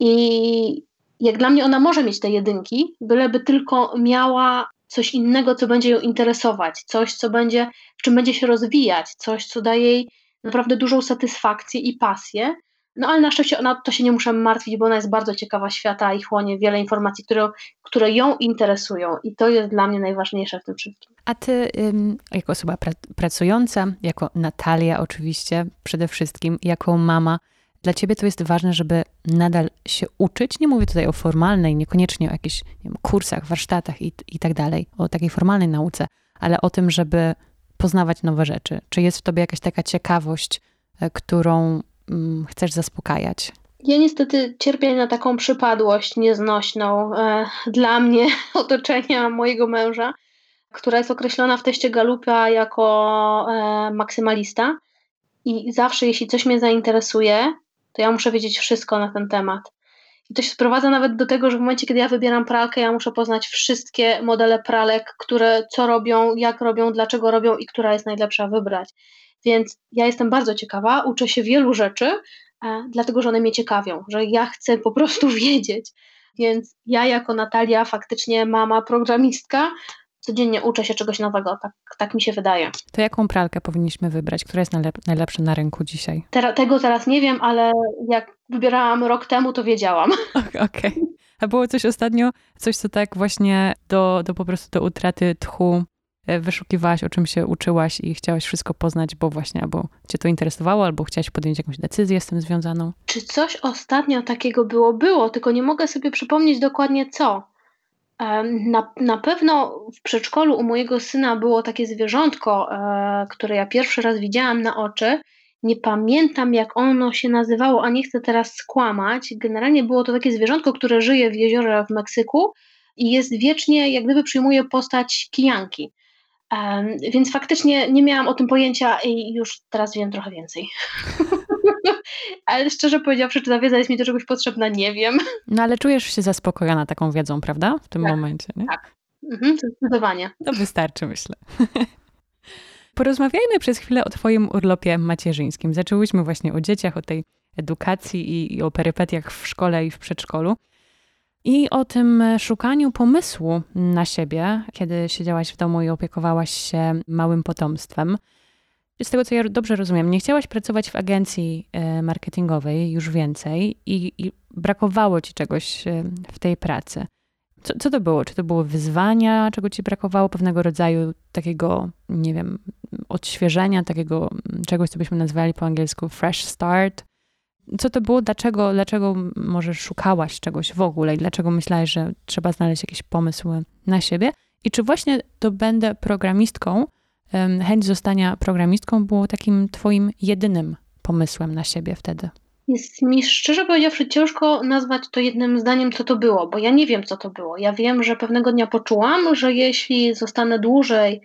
I jak dla mnie ona może mieć te jedynki, byleby tylko miała coś innego, co będzie ją interesować, coś, co będzie, w czym będzie się rozwijać, coś, co daje jej naprawdę dużą satysfakcję i pasję, No ale na szczęście ona, to się nie muszę martwić, bo ona jest bardzo ciekawa świata i chłonie wiele informacji, które, które ją interesują i to jest dla mnie najważniejsze w tym wszystkim. A ty jako osoba pracująca, jako Natalia oczywiście przede wszystkim, jako mama, dla ciebie to jest ważne, żeby nadal się uczyć. Nie mówię tutaj o formalnej, niekoniecznie o jakichś wiem, kursach, warsztatach i, i tak dalej, o takiej formalnej nauce, ale o tym, żeby poznawać nowe rzeczy. Czy jest w tobie jakaś taka ciekawość, e, którą mm, chcesz zaspokajać? Ja niestety cierpię na taką przypadłość nieznośną e, dla mnie, [laughs] otoczenia mojego męża, która jest określona w teście Galupa jako e, maksymalista. I zawsze, jeśli coś mnie zainteresuje, to ja muszę wiedzieć wszystko na ten temat. I to się sprowadza nawet do tego, że w momencie, kiedy ja wybieram pralkę, ja muszę poznać wszystkie modele pralek, które co robią, jak robią, dlaczego robią i która jest najlepsza wybrać. Więc ja jestem bardzo ciekawa, uczę się wielu rzeczy, e, dlatego że one mnie ciekawią, że ja chcę po prostu [laughs] wiedzieć. Więc ja jako Natalia, faktycznie mama programistka, codziennie uczę się czegoś nowego, tak, tak mi się wydaje. To jaką pralkę powinniśmy wybrać? Która jest najlep najlepsza na rynku dzisiaj? Tera tego teraz nie wiem, ale jak wybierałam rok temu, to wiedziałam. [laughs] Okej. Okay. A było coś ostatnio, coś co tak właśnie do, do po prostu do utraty tchu e, wyszukiwałaś, o czym się uczyłaś i chciałaś wszystko poznać, bo właśnie albo cię to interesowało, albo chciałaś podjąć jakąś decyzję z tym związaną? Czy coś ostatnio takiego było? Było, tylko nie mogę sobie przypomnieć dokładnie co. Na, na pewno w przedszkolu u mojego syna było takie zwierzątko, e, które ja pierwszy raz widziałam na oczy. Nie pamiętam, jak ono się nazywało, a nie chcę teraz skłamać. Generalnie było to takie zwierzątko, które żyje w jeziorze w Meksyku i jest wiecznie, jak gdyby przyjmuje postać kijanki. Więc faktycznie nie miałam o tym pojęcia i już teraz wiem trochę więcej. [laughs] [laughs] ale szczerze powiedziawszy, czy ta wiedza jest mi do czegoś potrzebna, nie wiem. No ale czujesz się zaspokojona taką wiedzą, prawda? W tym tak, momencie, nie? Tak, mhm, zdecydowanie. To wystarczy, myślę. [laughs] Porozmawiajmy przez chwilę o Twoim urlopie macierzyńskim. Zaczęłyśmy właśnie o dzieciach, o tej edukacji i, i o perypetiach w szkole i w przedszkolu. I o tym szukaniu pomysłu na siebie, kiedy siedziałaś w domu i opiekowałaś się małym potomstwem z tego co ja dobrze rozumiem, nie chciałaś pracować w agencji e, marketingowej już więcej i, i brakowało ci czegoś e, w tej pracy. Co, co, to było? Czy to było wyzwania, czego ci brakowało, pewnego rodzaju takiego, nie wiem, odświeżenia, takiego czegoś, co byśmy nazwali po angielsku fresh start? Co to było? Dlaczego, dlaczego może szukałaś czegoś w ogóle i dlaczego myślałaś, że trzeba znaleźć jakiś pomysł na siebie? I czy właśnie to będę programistką, chęć zostania programistką było takim twoim jedynym pomysłem na siebie wtedy? Jest mi szczerze powiedziawszy ciężko nazwać to jednym zdaniem, co to było, bo ja nie wiem, co to było. Ja wiem, że pewnego dnia poczułam, że jeśli zostanę dłużej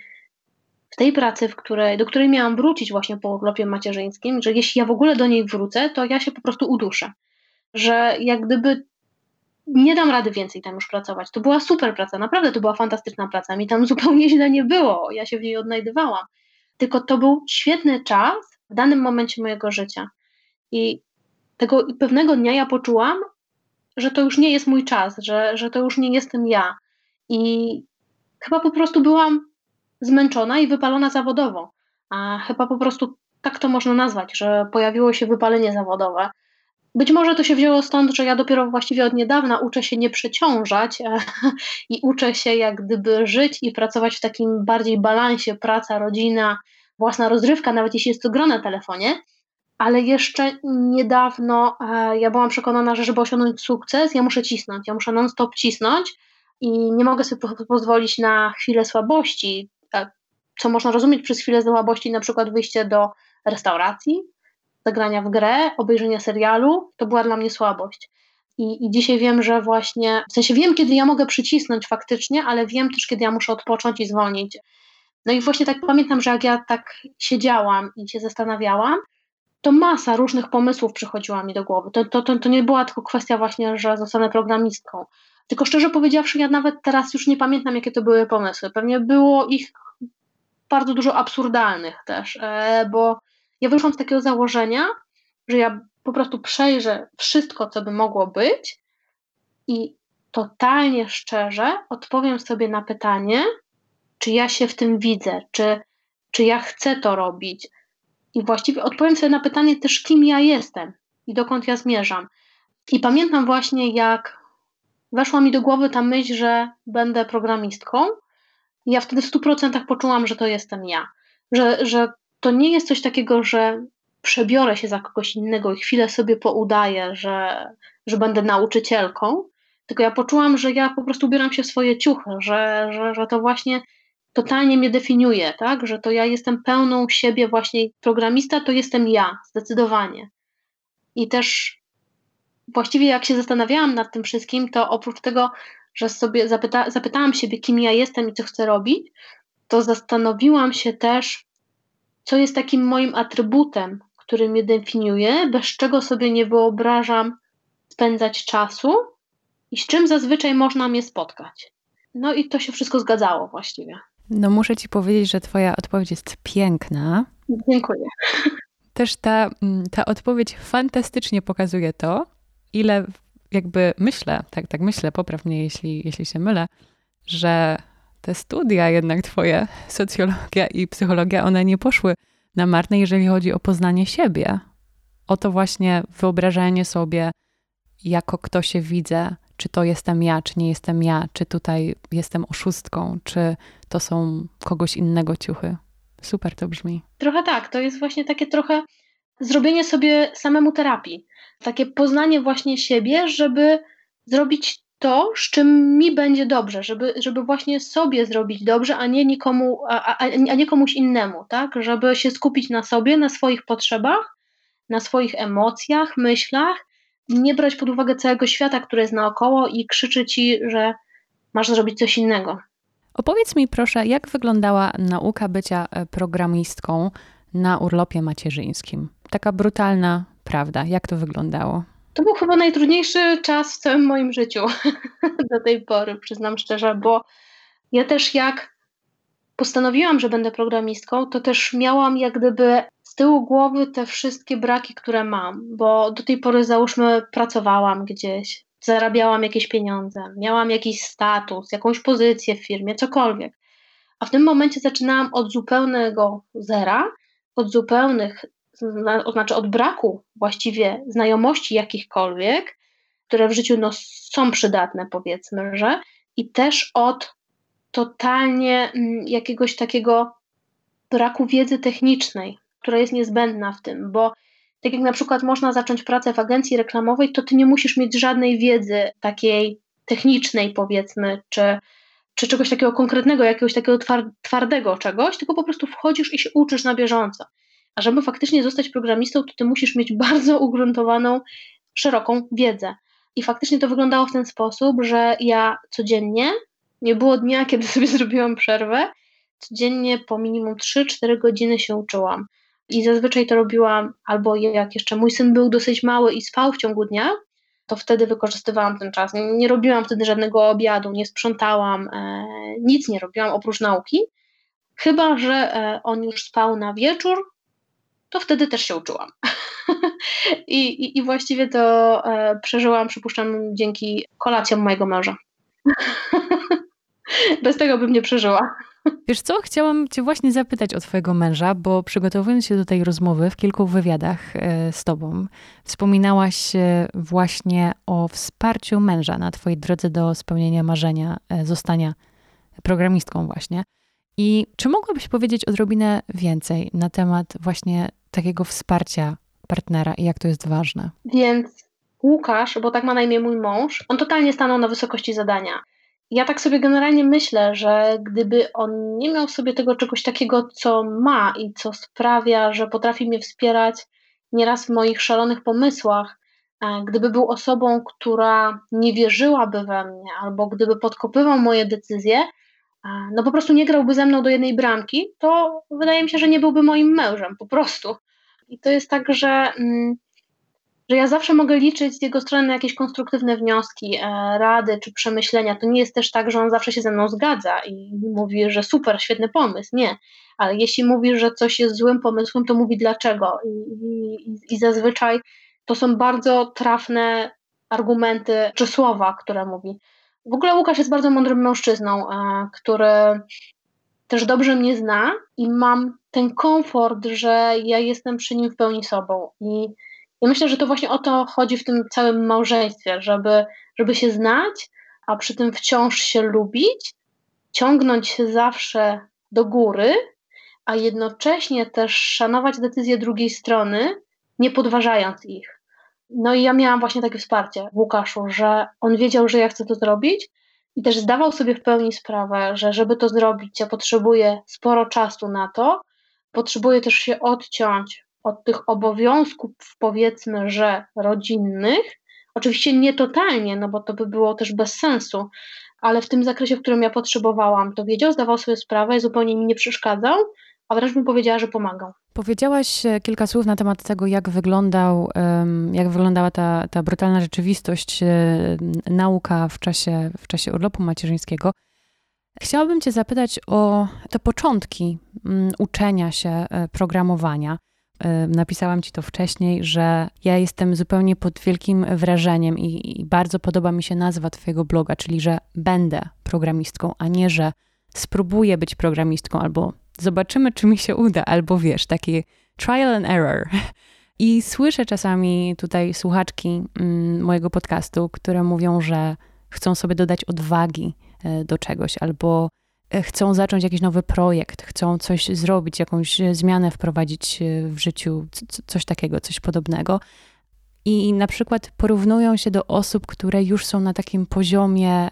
w tej pracy, w której, do której miałam wrócić właśnie po urlopie macierzyńskim, że jeśli ja w ogóle do niej wrócę, to ja się po prostu uduszę. Że jak gdyby nie dam rady więcej tam już pracować. To była super praca, naprawdę to była fantastyczna praca. Mi tam zupełnie [laughs] źle nie było, ja się w niej odnajdywałam. Tylko to był świetny czas w danym momencie mojego życia. I tego pewnego dnia ja poczułam, że to już nie jest mój czas, że, że to już nie jestem ja. I chyba po prostu byłam zmęczona i wypalona zawodowo. A chyba po prostu tak to można nazwać, że pojawiło się wypalenie zawodowe. Być może to się wzięło stąd, że ja dopiero właściwie od niedawna uczę się nie przeciążać e, [laughs] i uczę się jak gdyby żyć i pracować w takim bardziej balansie praca, rodzina, własna rozrywka, nawet jeśli jest to gro na telefonie. Ale jeszcze niedawno e, ja byłam przekonana, że żeby osiągnąć sukces, ja muszę cisnąć, ja muszę non-stop cisnąć i nie mogę sobie pozwolić na chwilę słabości, e, co można rozumieć przez chwilę słabości, na przykład wyjście do restauracji, zagrania w grę, obejrzenia serialu, to była dla mnie słabość. I, I dzisiaj wiem, że właśnie, w sensie wiem, kiedy ja mogę przycisnąć faktycznie, ale wiem też, kiedy ja muszę odpocząć i zwolnić. No i właśnie tak pamiętam, że jak ja tak siedziałam i się zastanawiałam, to masa różnych pomysłów przychodziła mi do głowy. To, to, to, to nie była tylko kwestia właśnie, że zostanę programistką. Tylko szczerze powiedziawszy, ja nawet teraz już nie pamiętam, jakie to były pomysły. Pewnie było ich bardzo dużo absurdalnych też, e, bo ja wyszłam z takiego założenia, że ja po prostu przejrzę wszystko, co by mogło być i totalnie szczerze odpowiem sobie na pytanie, czy ja się w tym widzę, czy, czy ja chcę to robić. I właściwie odpowiem sobie na pytanie też, kim ja jestem. i dokąd ja zmierzam. I pamiętam właśnie, jak weszła mi do głowy ta myśl, że będę programistką. I ja wtedy w 100% poczułam, że to jestem ja. Że, że to nie jest coś takiego, że przebiorę się za kogoś innego i chwilę sobie poudaję, że, że będę nauczycielką, tylko ja poczułam, że ja po prostu ubieram się w swoje ciuchy, że, że, że to właśnie totalnie mnie definiuje, tak? Że to ja jestem pełną siebie właśnie programista, to jestem ja, zdecydowanie. I też właściwie jak się zastanawiałam nad tym wszystkim, to oprócz tego, że sobie zapyta, zapytałam siebie, kim ja jestem i co chcę robić, to zastanowiłam się też, co jest takim moim atrybutem, który mnie definiuje, bez czego sobie nie wyobrażam spędzać czasu i z czym zazwyczaj można mnie spotkać. No i to się wszystko zgadzało właściwie. No muszę ci powiedzieć, że twoja odpowiedź jest piękna. Dziękuję. Też ta, mm, ta odpowiedź fantastycznie pokazuje to, ile jakby myślę, tak, tak myślę, popraw mnie, jeśli, jeśli się mylę, że te studia jednak twoje, socjologia i psychologia, one nie poszły na marne, jeżeli chodzi o poznanie siebie. O to właśnie wyobrażanie sobie, jako kto się widzę, czy to jestem ja, czy nie jestem ja, czy tutaj jestem oszustką, czy to są kogoś innego ciuchy. Super to brzmi. Trochę tak, to jest właśnie takie trochę zrobienie sobie samemu terapii. Takie poznanie właśnie siebie, żeby zrobić to, z czym mi będzie dobrze, żeby, żeby właśnie sobie zrobić dobrze, a nie nikomu, a, a, a nie komuś innemu, tak? Żeby się skupić na sobie, na swoich potrzebach, na swoich emocjach, myślach, nie brać pod uwagę całego świata, który jest naokoło i krzyczy ci, że masz zrobić coś innego. Opowiedz mi proszę, jak wyglądała nauka bycia e, programistką na urlopie macierzyńskim? Taka brutalna prawda, jak to wyglądało? To był chyba najtrudniejszy czas w całym moim życiu [laughs] do tej pory, przyznam szczerze, bo ja też jak postanowiłam, że będę programistką, to też miałam jak gdyby z tyłu głowy te wszystkie braki, które mam, bo do tej pory załóżmy pracowałam gdzieś, zarabiałam jakieś pieniądze, miałam jakiś status, jakąś pozycję w firmie, cokolwiek. A w tym momencie zaczynałam od zupełnego zera, od zupełnych to znaczy od braku właściwie znajomości jakichkolwiek, które w życiu no, są przydatne, powiedzmy, że i też od totalnie mm, jakiegoś takiego braku wiedzy technicznej, która jest niezbędna w tym, bo tak jak na przykład można zacząć pracę w agencji reklamowej, to ty nie musisz mieć żadnej wiedzy takiej technicznej, powiedzmy, czy, czy czegoś takiego konkretnego, jakiegoś takiego twardego czegoś, tylko po prostu wchodzisz i się uczysz na bieżąco. A żeby faktycznie zostać programistą, to ty musisz mieć bardzo ugruntowaną, szeroką wiedzę. I faktycznie to wyglądało w ten sposób, że ja codziennie, nie było dnia, kiedy [laughs] sobie zrobiłam przerwę, codziennie po minimum 3-4 godziny się uczyłam. I zazwyczaj to robiłam albo jak jeszcze mój syn był dosyć mały i spał w ciągu dnia, to wtedy wykorzystywałam ten czas. Nie, robiłam wtedy żadnego obiadu, nie sprzątałam, e, nic nie robiłam oprócz nauki. Chyba, że e, on już spał na wieczór, to wtedy też się uczyłam. [laughs] I, i, I, właściwie to e, przeżyłam, przypuszczam, dzięki kolacjom mojego męża. [laughs] Bez tego bym nie przeżyła. Wiesz co, chciałam Cię właśnie zapytać o Twojego męża, bo przygotowując się do tej rozmowy w kilku wywiadach e, z Tobą, wspominałaś e, właśnie o wsparciu męża na Twojej drodze do spełnienia marzenia zostania programistką właśnie. I czy mogłabyś powiedzieć odrobinę więcej na temat właśnie takiego wsparcia partnera i jak to jest ważne? Więc Łukasz, bo tak ma na imię mój mąż, on totalnie stanął na wysokości zadania. Ja tak sobie generalnie myślę, że gdyby on nie miał sobie tego czegoś takiego, co ma i co sprawia, że potrafi mnie wspierać nieraz w moich szalonych pomysłach, gdyby był osobą, która nie wierzyłaby we mnie, albo gdyby podkopywał moje decyzje, no po prostu nie grałby ze mną do jednej bramki, to wydaje mi się, że nie byłby moim mężem, po prostu. I to jest tak, że, mm, że ja zawsze mogę liczyć z jego strony na jakieś konstruktywne wnioski, e, rady czy przemyślenia. To nie jest też tak, że on zawsze się ze mną zgadza i mówi, że super, świetny pomysł. Nie. Ale jeśli mówi, że coś jest złym pomysłem, to mówi dlaczego. I, i, i zazwyczaj to są bardzo trafne argumenty czy słowa, które mówi. W ogóle Łukasz jest bardzo mądrym mężczyzną, e, który też dobrze mnie zna i mam ten komfort, że ja jestem przy nim w pełni sobą. I Ja myślę, że to właśnie o to chodzi w tym całym małżeństwie, żeby, żeby się znać, a przy tym wciąż się lubić, ciągnąć się zawsze do góry, a jednocześnie też szanować decyzje drugiej strony, nie podważając ich. No i ja miałam właśnie takie wsparcie w Łukaszu, że on wiedział, że ja chcę to zrobić i też zdawał sobie w pełni sprawę, że żeby to zrobić, ja potrzebuję sporo czasu na to, potrzebuję też się odciąć od tych obowiązków, powiedzmy, że rodzinnych. Oczywiście nie totalnie, no bo to by było też bez sensu, ale w tym zakresie, w którym ja potrzebowałam, to wiedział, zdawał sobie sprawę i zupełnie mi nie przeszkadzał, a wręcz bym powiedziała, że pomagał. Powiedziałaś e, kilka słów na temat tego, jak wyglądał, jak wyglądała ta, ta brutalna rzeczywistość, e, nauka w czasie, w czasie urlopu macierzyńskiego. Chciałabym Cię zapytać o te początki mm, uczenia się e, programowania. Napisałam Ci to wcześniej, że ja jestem zupełnie pod wielkim wrażeniem i, i bardzo podoba mi się nazwa Twojego bloga, czyli że będę programistką, a nie że spróbuję być programistką albo zobaczymy, czy mi się uda, albo wiesz, taki trial and error. I słyszę czasami tutaj słuchaczki mm, mojego podcastu, które mówią, że chcą sobie dodać odwagi e, do czegoś, albo e, chcą zacząć jakiś nowy projekt, chcą coś zrobić, jakąś zmianę wprowadzić e, w życiu, coś takiego, coś podobnego. I na przykład porównują się do osób, które już są na takim poziomie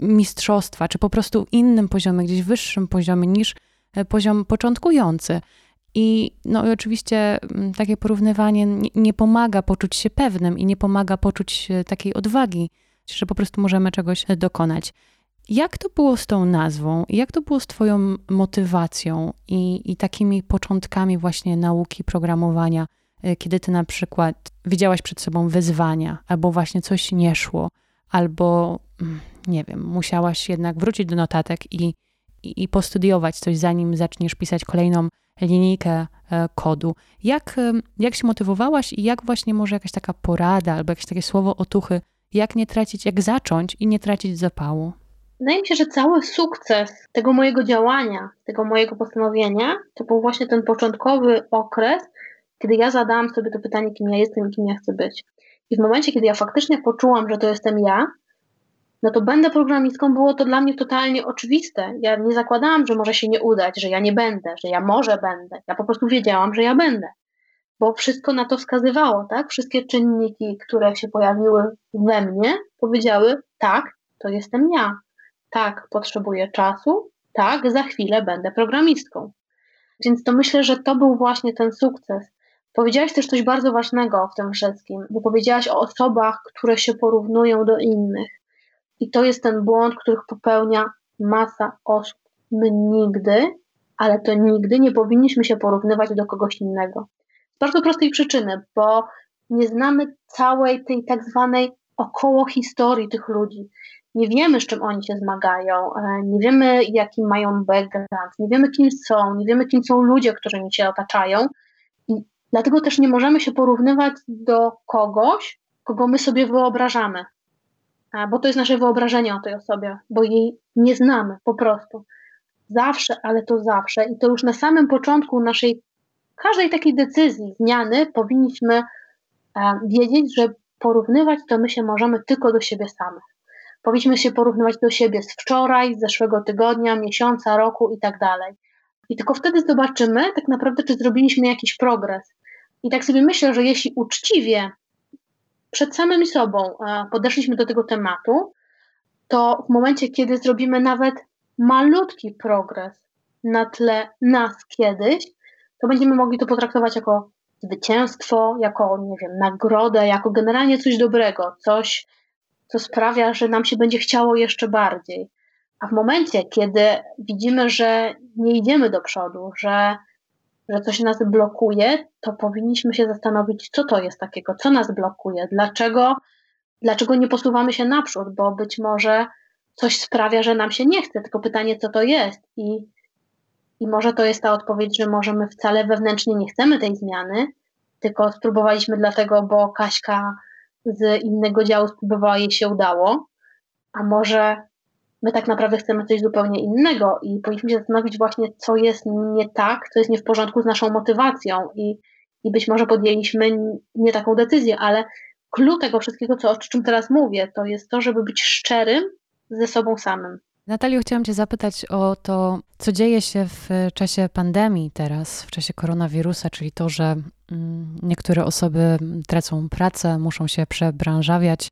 mistrzostwa, czy po prostu innym poziomie, gdzieś wyższym poziomie niż poziom początkujący. I, no i oczywiście mm, takie porównywanie nie, pomaga poczuć się pewnym i nie pomaga poczuć takiej odwagi, że po prostu możemy czegoś dokonać. Jak to było z tą nazwą? Jak to było z Twoją motywacją i, i takimi początkami właśnie nauki programowania, e, kiedy Ty na przykład widziałaś przed sobą wyzwania, albo właśnie coś nie szło, albo mm, nie wiem, musiałaś jednak wrócić do notatek i i, postudiować coś, zanim zaczniesz pisać kolejną linijkę e, kodu. Jak, jak się motywowałaś i jak właśnie może jakaś taka porada albo jakieś takie słowo otuchy, jak nie tracić, jak zacząć i nie tracić zapału? Wydaje mi się, że cały sukces tego mojego działania, tego mojego postanowienia, to był właśnie ten początkowy okres, kiedy ja zadałam sobie to pytanie, kim ja jestem i kim ja chcę być. I w momencie, kiedy ja faktycznie poczułam, że to jestem ja, no to będę programistką, było to dla mnie totalnie oczywiste. Ja nie zakładałam, że może się nie udać, że ja nie będę, że ja może będę. Ja po prostu wiedziałam, że ja będę. Bo wszystko na to wskazywało, tak? Wszystkie czynniki, które się pojawiły we mnie, powiedziały: tak, to jestem ja. Tak, potrzebuję czasu. Tak, za chwilę będę programistką. Więc to myślę, że to był właśnie ten sukces. Powiedziałaś też coś bardzo ważnego w tym wszystkim, bo powiedziałaś o osobach, które się porównują do innych. I to jest ten błąd, który popełnia masa osób. My nigdy, ale to nigdy nie powinniśmy się porównywać do kogoś innego. Z bardzo prostej przyczyny, bo nie znamy całej tej tak zwanej około historii tych ludzi. Nie wiemy, z czym oni się zmagają, e, nie wiemy, jaki mają background, nie wiemy, kim są, nie wiemy, kim są ludzie, którymi się otaczają. I dlatego też nie możemy się porównywać do kogoś, kogo my sobie wyobrażamy bo to jest nasze wyobrażenie o tej osobie, bo jej nie znamy po prostu. Zawsze, ale to zawsze. I to już na samym początku naszej każdej takiej decyzji, zmiany, powinniśmy e, wiedzieć, że porównywać to my się możemy tylko do siebie samych. Powinniśmy się porównywać do siebie z wczoraj, z zeszłego tygodnia, miesiąca, roku i tak dalej. I tylko wtedy zobaczymy tak naprawdę, czy zrobiliśmy jakiś progres. I tak sobie myślę, że jeśli uczciwie przed samym sobą podeszliśmy do tego tematu, to w momencie, kiedy zrobimy nawet malutki progres na tle nas kiedyś, to będziemy mogli to potraktować jako zwycięstwo, jako, nie wiem, nagrodę, jako generalnie coś dobrego, coś, co sprawia, że nam się będzie chciało jeszcze bardziej. A w momencie, kiedy widzimy, że nie idziemy do przodu, że że coś nas blokuje, to powinniśmy się zastanowić, co to jest takiego, co nas blokuje, dlaczego, dlaczego nie posuwamy się naprzód, bo być może coś sprawia, że nam się nie chce, tylko pytanie, co to jest. I, i może to jest ta odpowiedź, że może my wcale wewnętrznie nie chcemy tej zmiany, tylko spróbowaliśmy dlatego, bo Kaśka z innego działu spróbowała, jej się udało, a może my tak naprawdę chcemy coś zupełnie innego i powinniśmy się zastanowić właśnie, co jest nie tak, co jest nie w porządku z naszą motywacją i, i być może podjęliśmy nie taką decyzję, ale klucz tego wszystkiego, co, o czym teraz mówię, to jest to, żeby być szczerym ze sobą samym. Natalio, chciałam Cię zapytać o to, co dzieje się w czasie pandemii teraz, w czasie koronawirusa, czyli to, że mm, niektóre osoby tracą pracę, muszą się przebranżawiać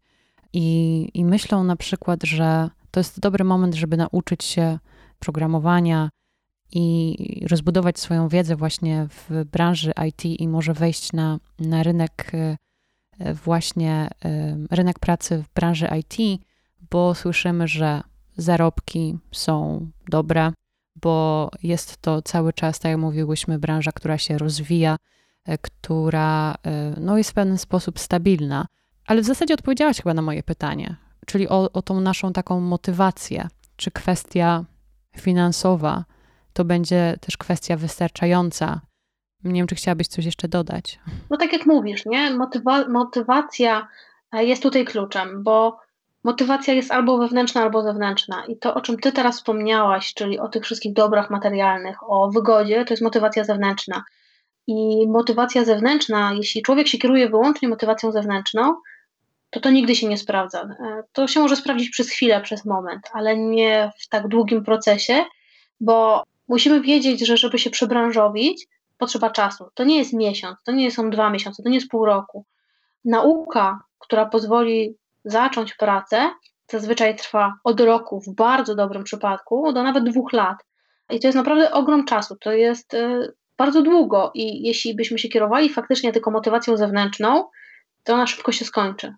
i, i myślą na przykład, że to jest dobry moment, żeby nauczyć się programowania i rozbudować swoją wiedzę właśnie w branży IT i może wejść na, na rynek e, właśnie e, rynek pracy w branży IT, bo słyszymy, że zarobki są dobre, bo jest to cały czas, tak jak mówiłyśmy, branża, która się rozwija, e, która no, jest w pewien sposób stabilna. Ale w zasadzie odpowiedziałaś chyba na moje pytanie, czyli o, o tą naszą taką motywację. Czy kwestia finansowa to będzie też kwestia wystarczająca? Nie wiem, czy chciałabyś coś jeszcze dodać. No tak jak mówisz, nie? Motywa motywacja e, jest tutaj kluczem, bo motywacja jest albo wewnętrzna, albo zewnętrzna. I to, o czym ty teraz wspomniałaś, czyli o tych wszystkich dobrach materialnych, o wygodzie, to jest motywacja zewnętrzna. I motywacja zewnętrzna, jeśli człowiek się kieruje wyłącznie motywacją zewnętrzną, to to nigdy się nie sprawdza. E, to się może sprawdzić przez chwilę, przez moment, ale nie w tak długim procesie, bo musimy wiedzieć, że żeby się przebranżowić, potrzeba czasu. To nie jest miesiąc, to nie są dwa miesiące, to nie jest pół roku. Nauka, która pozwoli zacząć pracę, zazwyczaj trwa od roku, w bardzo dobrym przypadku, do nawet dwóch lat. I to jest naprawdę ogrom czasu. To jest y, bardzo długo i jeśli byśmy się kierowali faktycznie tylko motywacją zewnętrzną, to ona szybko się skończy.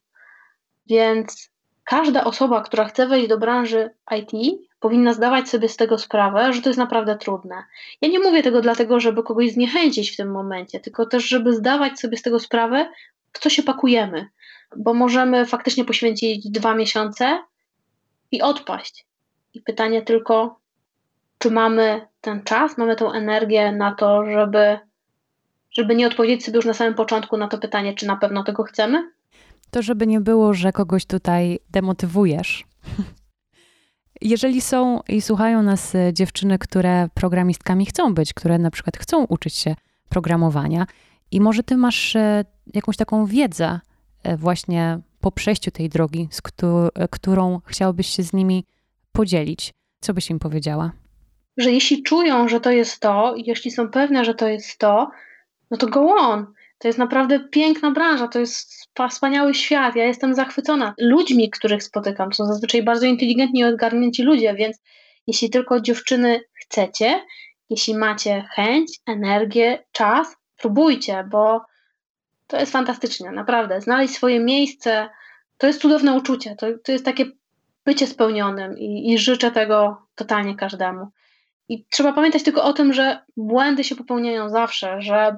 Więc każda osoba, która chce wejść do branży IT, powinna zdawać sobie z tego sprawę, że to jest naprawdę trudne. Ja nie mówię tego dlatego, żeby kogoś zniechęcić w tym momencie, tylko też, żeby zdawać sobie z tego sprawę, w co się pakujemy, bo możemy faktycznie poświęcić dwa miesiące i odpaść. I pytanie tylko, czy mamy ten czas, mamy tą energię na to, żeby, żeby nie odpowiedzieć sobie już na samym początku na to pytanie, czy na pewno tego chcemy? To, żeby nie było, że kogoś tutaj demotywujesz. [laughs] Jeżeli są i słuchają nas e, dziewczyny, które programistkami chcą być, które na przykład chcą uczyć się programowania, i może ty masz e, jakąś taką wiedzę e, właśnie po przejściu tej drogi, z którą chciałabyś się z nimi podzielić, co byś im powiedziała? Że jeśli czują, że to jest to, jeśli są pewne, że to jest to, no to go on. To jest naprawdę piękna branża, to jest wspaniały świat. Ja jestem zachwycona ludźmi, których spotykam. Są zazwyczaj bardzo inteligentni i odgarnięci ludzie, więc jeśli tylko dziewczyny chcecie, jeśli macie chęć, energię, czas, próbujcie, bo to jest fantastycznie, naprawdę. Znaleźć swoje miejsce to jest cudowne uczucie. To, to jest takie bycie spełnionym i, i życzę tego totalnie każdemu. I trzeba pamiętać tylko o tym, że błędy się popełniają zawsze, że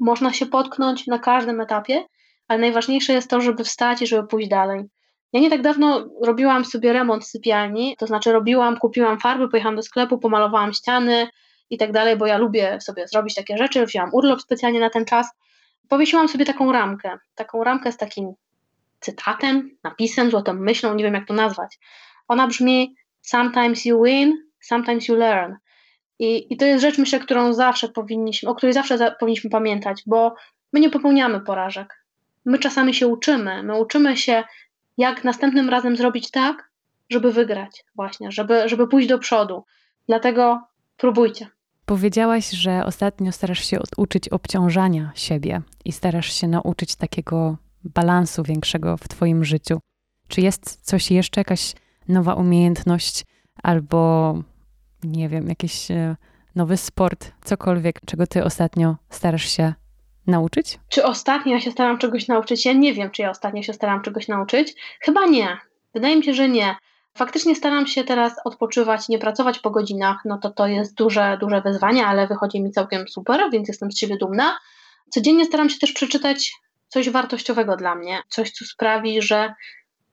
można się potknąć na każdym etapie, ale najważniejsze jest to, żeby wstać i żeby pójść dalej. Ja nie tak dawno robiłam sobie remont sypialni, to znaczy robiłam, kupiłam farby, pojechałam do sklepu, pomalowałam ściany i tak dalej, bo ja lubię sobie zrobić takie rzeczy, wzięłam urlop specjalnie na ten czas. Powiesiłam sobie taką ramkę, taką ramkę z takim cytatem, napisem, złotą myślą, nie wiem jak to nazwać. Ona brzmi Sometimes you win, sometimes you learn. I, I to jest rzecz, myślę, którą zawsze powinniśmy, o której zawsze za, powinniśmy pamiętać, bo my nie popełniamy porażek. My czasami się uczymy. My uczymy się, jak następnym razem zrobić tak, żeby wygrać, właśnie, żeby, żeby pójść do przodu. Dlatego próbujcie. Powiedziałaś, że ostatnio starasz się uczyć obciążania siebie i starasz się nauczyć takiego balansu większego w Twoim życiu. Czy jest coś jeszcze, jakaś nowa umiejętność albo nie wiem, jakiś e, nowy sport, cokolwiek, czego ty ostatnio starasz się nauczyć? Czy ostatnio się staram czegoś nauczyć? Ja nie wiem, czy ja ostatnio się staram czegoś nauczyć. Chyba nie. Wydaje mi się, że nie. Faktycznie staram się teraz odpoczywać, nie pracować po godzinach, no to to jest duże, duże wyzwanie, ale wychodzi mi całkiem super, więc jestem z siebie dumna. Codziennie staram się też przeczytać coś wartościowego dla mnie, coś, co sprawi, że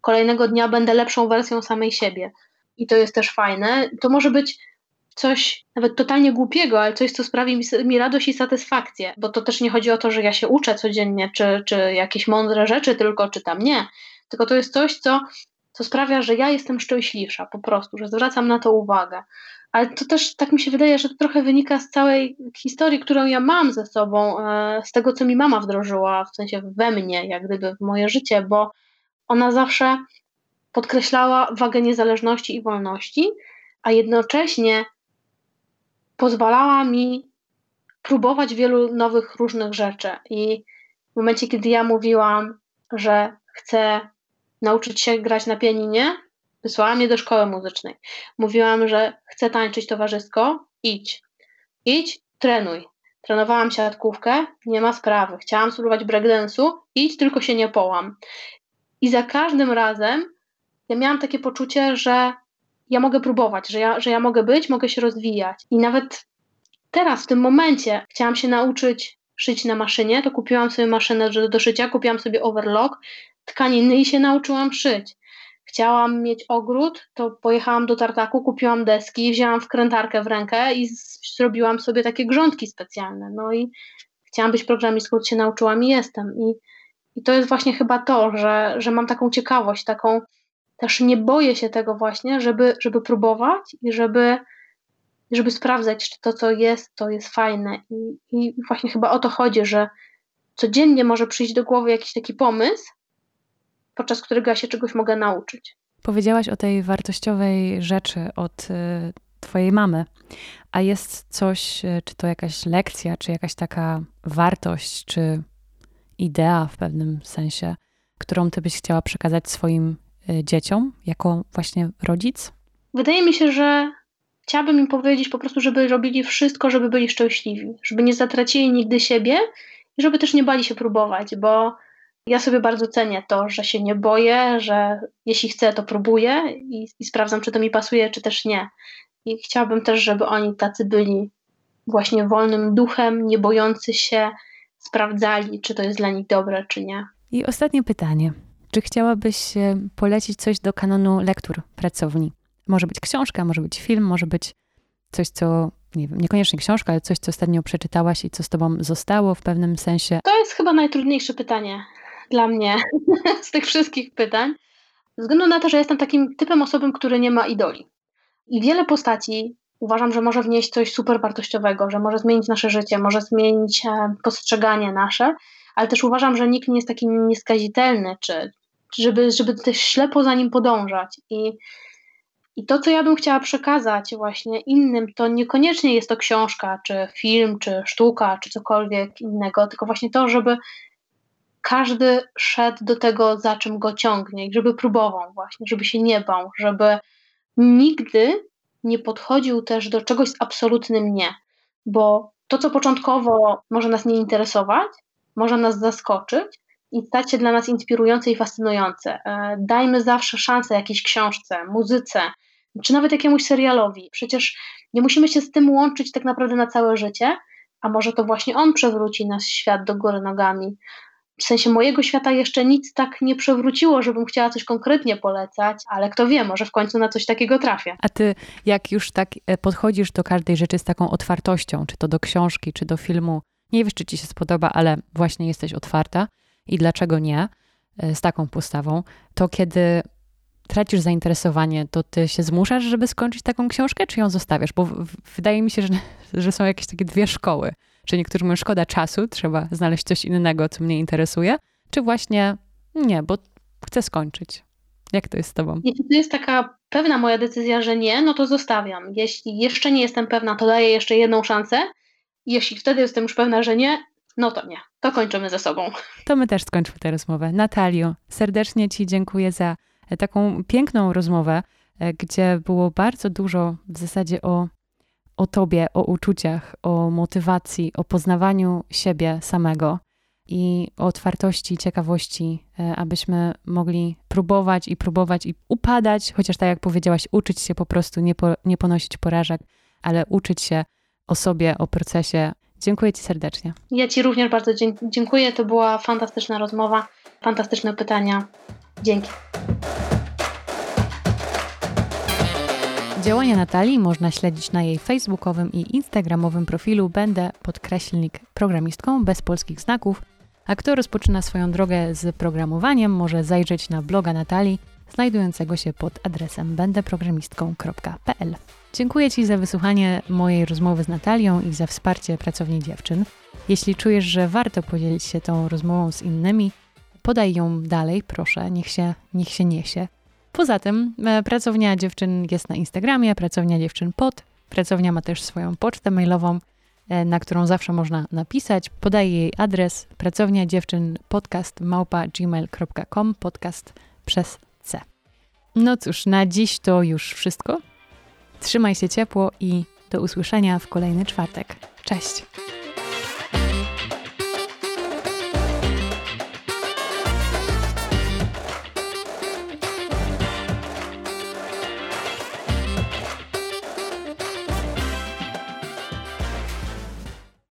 kolejnego dnia będę lepszą wersją samej siebie. I to jest też fajne. To może być coś nawet totalnie głupiego, ale coś, co sprawi mi, mi, radość i satysfakcję, bo to też nie chodzi o to, że ja się uczę codziennie, czy, czy jakieś mądre rzeczy tylko czytam, nie. Tylko to jest coś, co, co sprawia, że ja jestem szczęśliwsza po prostu, że zwracam na to uwagę. Ale to też tak mi się wydaje, że to trochę wynika z całej historii, którą ja mam ze sobą, e, z tego, co mi mama wdrożyła, w sensie we mnie, jak gdyby w moje życie, bo ona zawsze podkreślała wagę niezależności i wolności, a jednocześnie pozwalała mi próbować wielu nowych, różnych rzeczy. I w momencie, kiedy ja mówiłam, że chcę nauczyć się grać na pianinie, wysłała mnie do szkoły muzycznej. Mówiłam, że chcę tańczyć towarzysko, idź. Idź, trenuj. Trenowałam siatkówkę, nie ma sprawy. Chciałam spróbować breakdance'u, idź, tylko się nie połam. I za każdym razem ja miałam takie poczucie, że ja mogę próbować, że ja, że ja mogę być, mogę się rozwijać. I nawet teraz, w tym momencie, chciałam się nauczyć szyć na maszynie, to kupiłam sobie maszynę do, do szycia, kupiłam sobie overlock, tkaniny i się nauczyłam szyć. Chciałam mieć ogród, to pojechałam do tartaku, kupiłam deski, wzięłam wkrętarkę w rękę i zrobiłam sobie takie grządki specjalne. No i chciałam być programistką, się nauczyłam i jestem. I, i to jest właśnie chyba to, że, że mam taką ciekawość, taką też nie boję się tego właśnie, żeby, żeby próbować i żeby, żeby sprawdzać, czy to, co jest, to jest fajne. I, I właśnie chyba o to chodzi, że codziennie może przyjść do głowy jakiś taki pomysł, podczas którego ja się czegoś mogę nauczyć. Powiedziałaś o tej wartościowej rzeczy od y, Twojej mamy. A jest coś, y, czy to jakaś lekcja, czy jakaś taka wartość, czy idea w pewnym sensie, którą Ty byś chciała przekazać swoim dzieciom jako właśnie rodzic? Wydaje mi się, że chciałabym im powiedzieć po prostu, żeby robili wszystko, żeby byli szczęśliwi, żeby nie zatracili nigdy siebie i żeby też nie bali się próbować, bo ja sobie bardzo cenię to, że się nie boję, że jeśli chcę, to próbuję i, i sprawdzam, czy to mi pasuje, czy też nie. I chciałabym też, żeby oni tacy byli właśnie wolnym duchem, nie bojący się, sprawdzali, czy to jest dla nich dobre, czy nie. I ostatnie pytanie. Czy chciałabyś e, polecić coś do kanonu lektur pracowni? Może być książka, może być film, może być coś, co nie wiem, niekoniecznie książka, ale coś, co ostatnio przeczytałaś i co z tobą zostało w pewnym sensie? To jest chyba najtrudniejsze pytanie dla mnie [laughs] z tych wszystkich pytań, ze względu na to, że jestem takim typem osoby, który nie ma idoli. I wiele postaci uważam, że może wnieść coś super wartościowego, że może zmienić nasze życie, może zmienić e, postrzeganie nasze, ale też uważam, że nikt nie jest taki nieskazitelny, czy żeby, żeby też ślepo za nim podążać. I, I to, co ja bym chciała przekazać właśnie innym, to niekoniecznie jest to książka, czy film, czy sztuka, czy cokolwiek innego, tylko właśnie to, żeby każdy szedł do tego, za czym go ciągnie, żeby próbował właśnie, żeby się nie bał, żeby nigdy nie podchodził też do czegoś z absolutnym nie, bo to, co początkowo może nas nie interesować, może nas zaskoczyć i stać się dla nas inspirujące i fascynujące. E, dajmy zawsze szansę jakiejś książce, muzyce, czy nawet jakiemuś serialowi. Przecież nie musimy się z tym łączyć tak naprawdę na całe życie, a może to właśnie on przewróci nasz świat do góry nogami w sensie mojego świata jeszcze nic tak nie przewróciło, żebym chciała coś konkretnie polecać, ale kto wie, może w końcu na coś takiego trafię. A ty, jak już tak e, podchodzisz do każdej rzeczy z taką otwartością, czy to do książki, czy do filmu, nie wiesz, czy ci się spodoba, ale właśnie jesteś otwarta i dlaczego nie, e, z taką postawą, to kiedy tracisz zainteresowanie, to ty się zmuszasz, żeby skończyć taką książkę, czy ją zostawiasz? Bo wydaje mi się, że, [laughs] że są jakieś takie dwie szkoły czy niektórzy mówią, szkoda czasu, trzeba znaleźć coś innego, co mnie interesuje, czy właśnie nie, bo chcę skończyć. Jak to jest z tobą? Jeśli to jest taka pewna moja decyzja, że nie, no to zostawiam. Jeśli jeszcze nie jestem pewna, to daję jeszcze jedną szansę. Jeśli wtedy jestem już pewna, że nie, no to nie. To kończymy ze sobą. To my też skończmy tę rozmowę. Natalio, serdecznie Ci dziękuję za taką piękną rozmowę, e, gdzie było bardzo dużo w zasadzie o o tobie, o uczuciach, o motywacji, o poznawaniu siebie samego i o otwartości, ciekawości, e, abyśmy mogli próbować i próbować i upadać, chociaż tak jak powiedziałaś, uczyć się po prostu, nie, po, nie ponosić porażek, ale uczyć się o sobie, o procesie. Dziękuję Ci serdecznie. Ja Ci również bardzo dziękuję. To była fantastyczna rozmowa, fantastyczne pytania. Dzięki. Działania Natalii można śledzić na jej facebookowym i instagramowym profilu Będę podkreślnik programistką bez polskich znaków, a kto rozpoczyna swoją drogę z programowaniem może zajrzeć na bloga Natalii znajdującego się pod adresem będeprogramistką.pl. Dziękuję Ci za wysłuchanie mojej rozmowy z Natalią i za wsparcie pracowni dziewczyn. Jeśli czujesz, że warto podzielić się tą rozmową z innymi, podaj ją dalej, proszę, niech się, niech się niesie. Poza tym e, pracownia dziewczyn jest na Instagramie, pracownia dziewczyn pod. Pracownia ma też swoją pocztę mailową, e, na którą zawsze można napisać. Podaję jej adres pracownia dziewczyn podcast małpa gmail.com podcast przez C. No cóż, na dziś to już wszystko. Trzymaj się ciepło i do usłyszenia w kolejny czwartek. Cześć!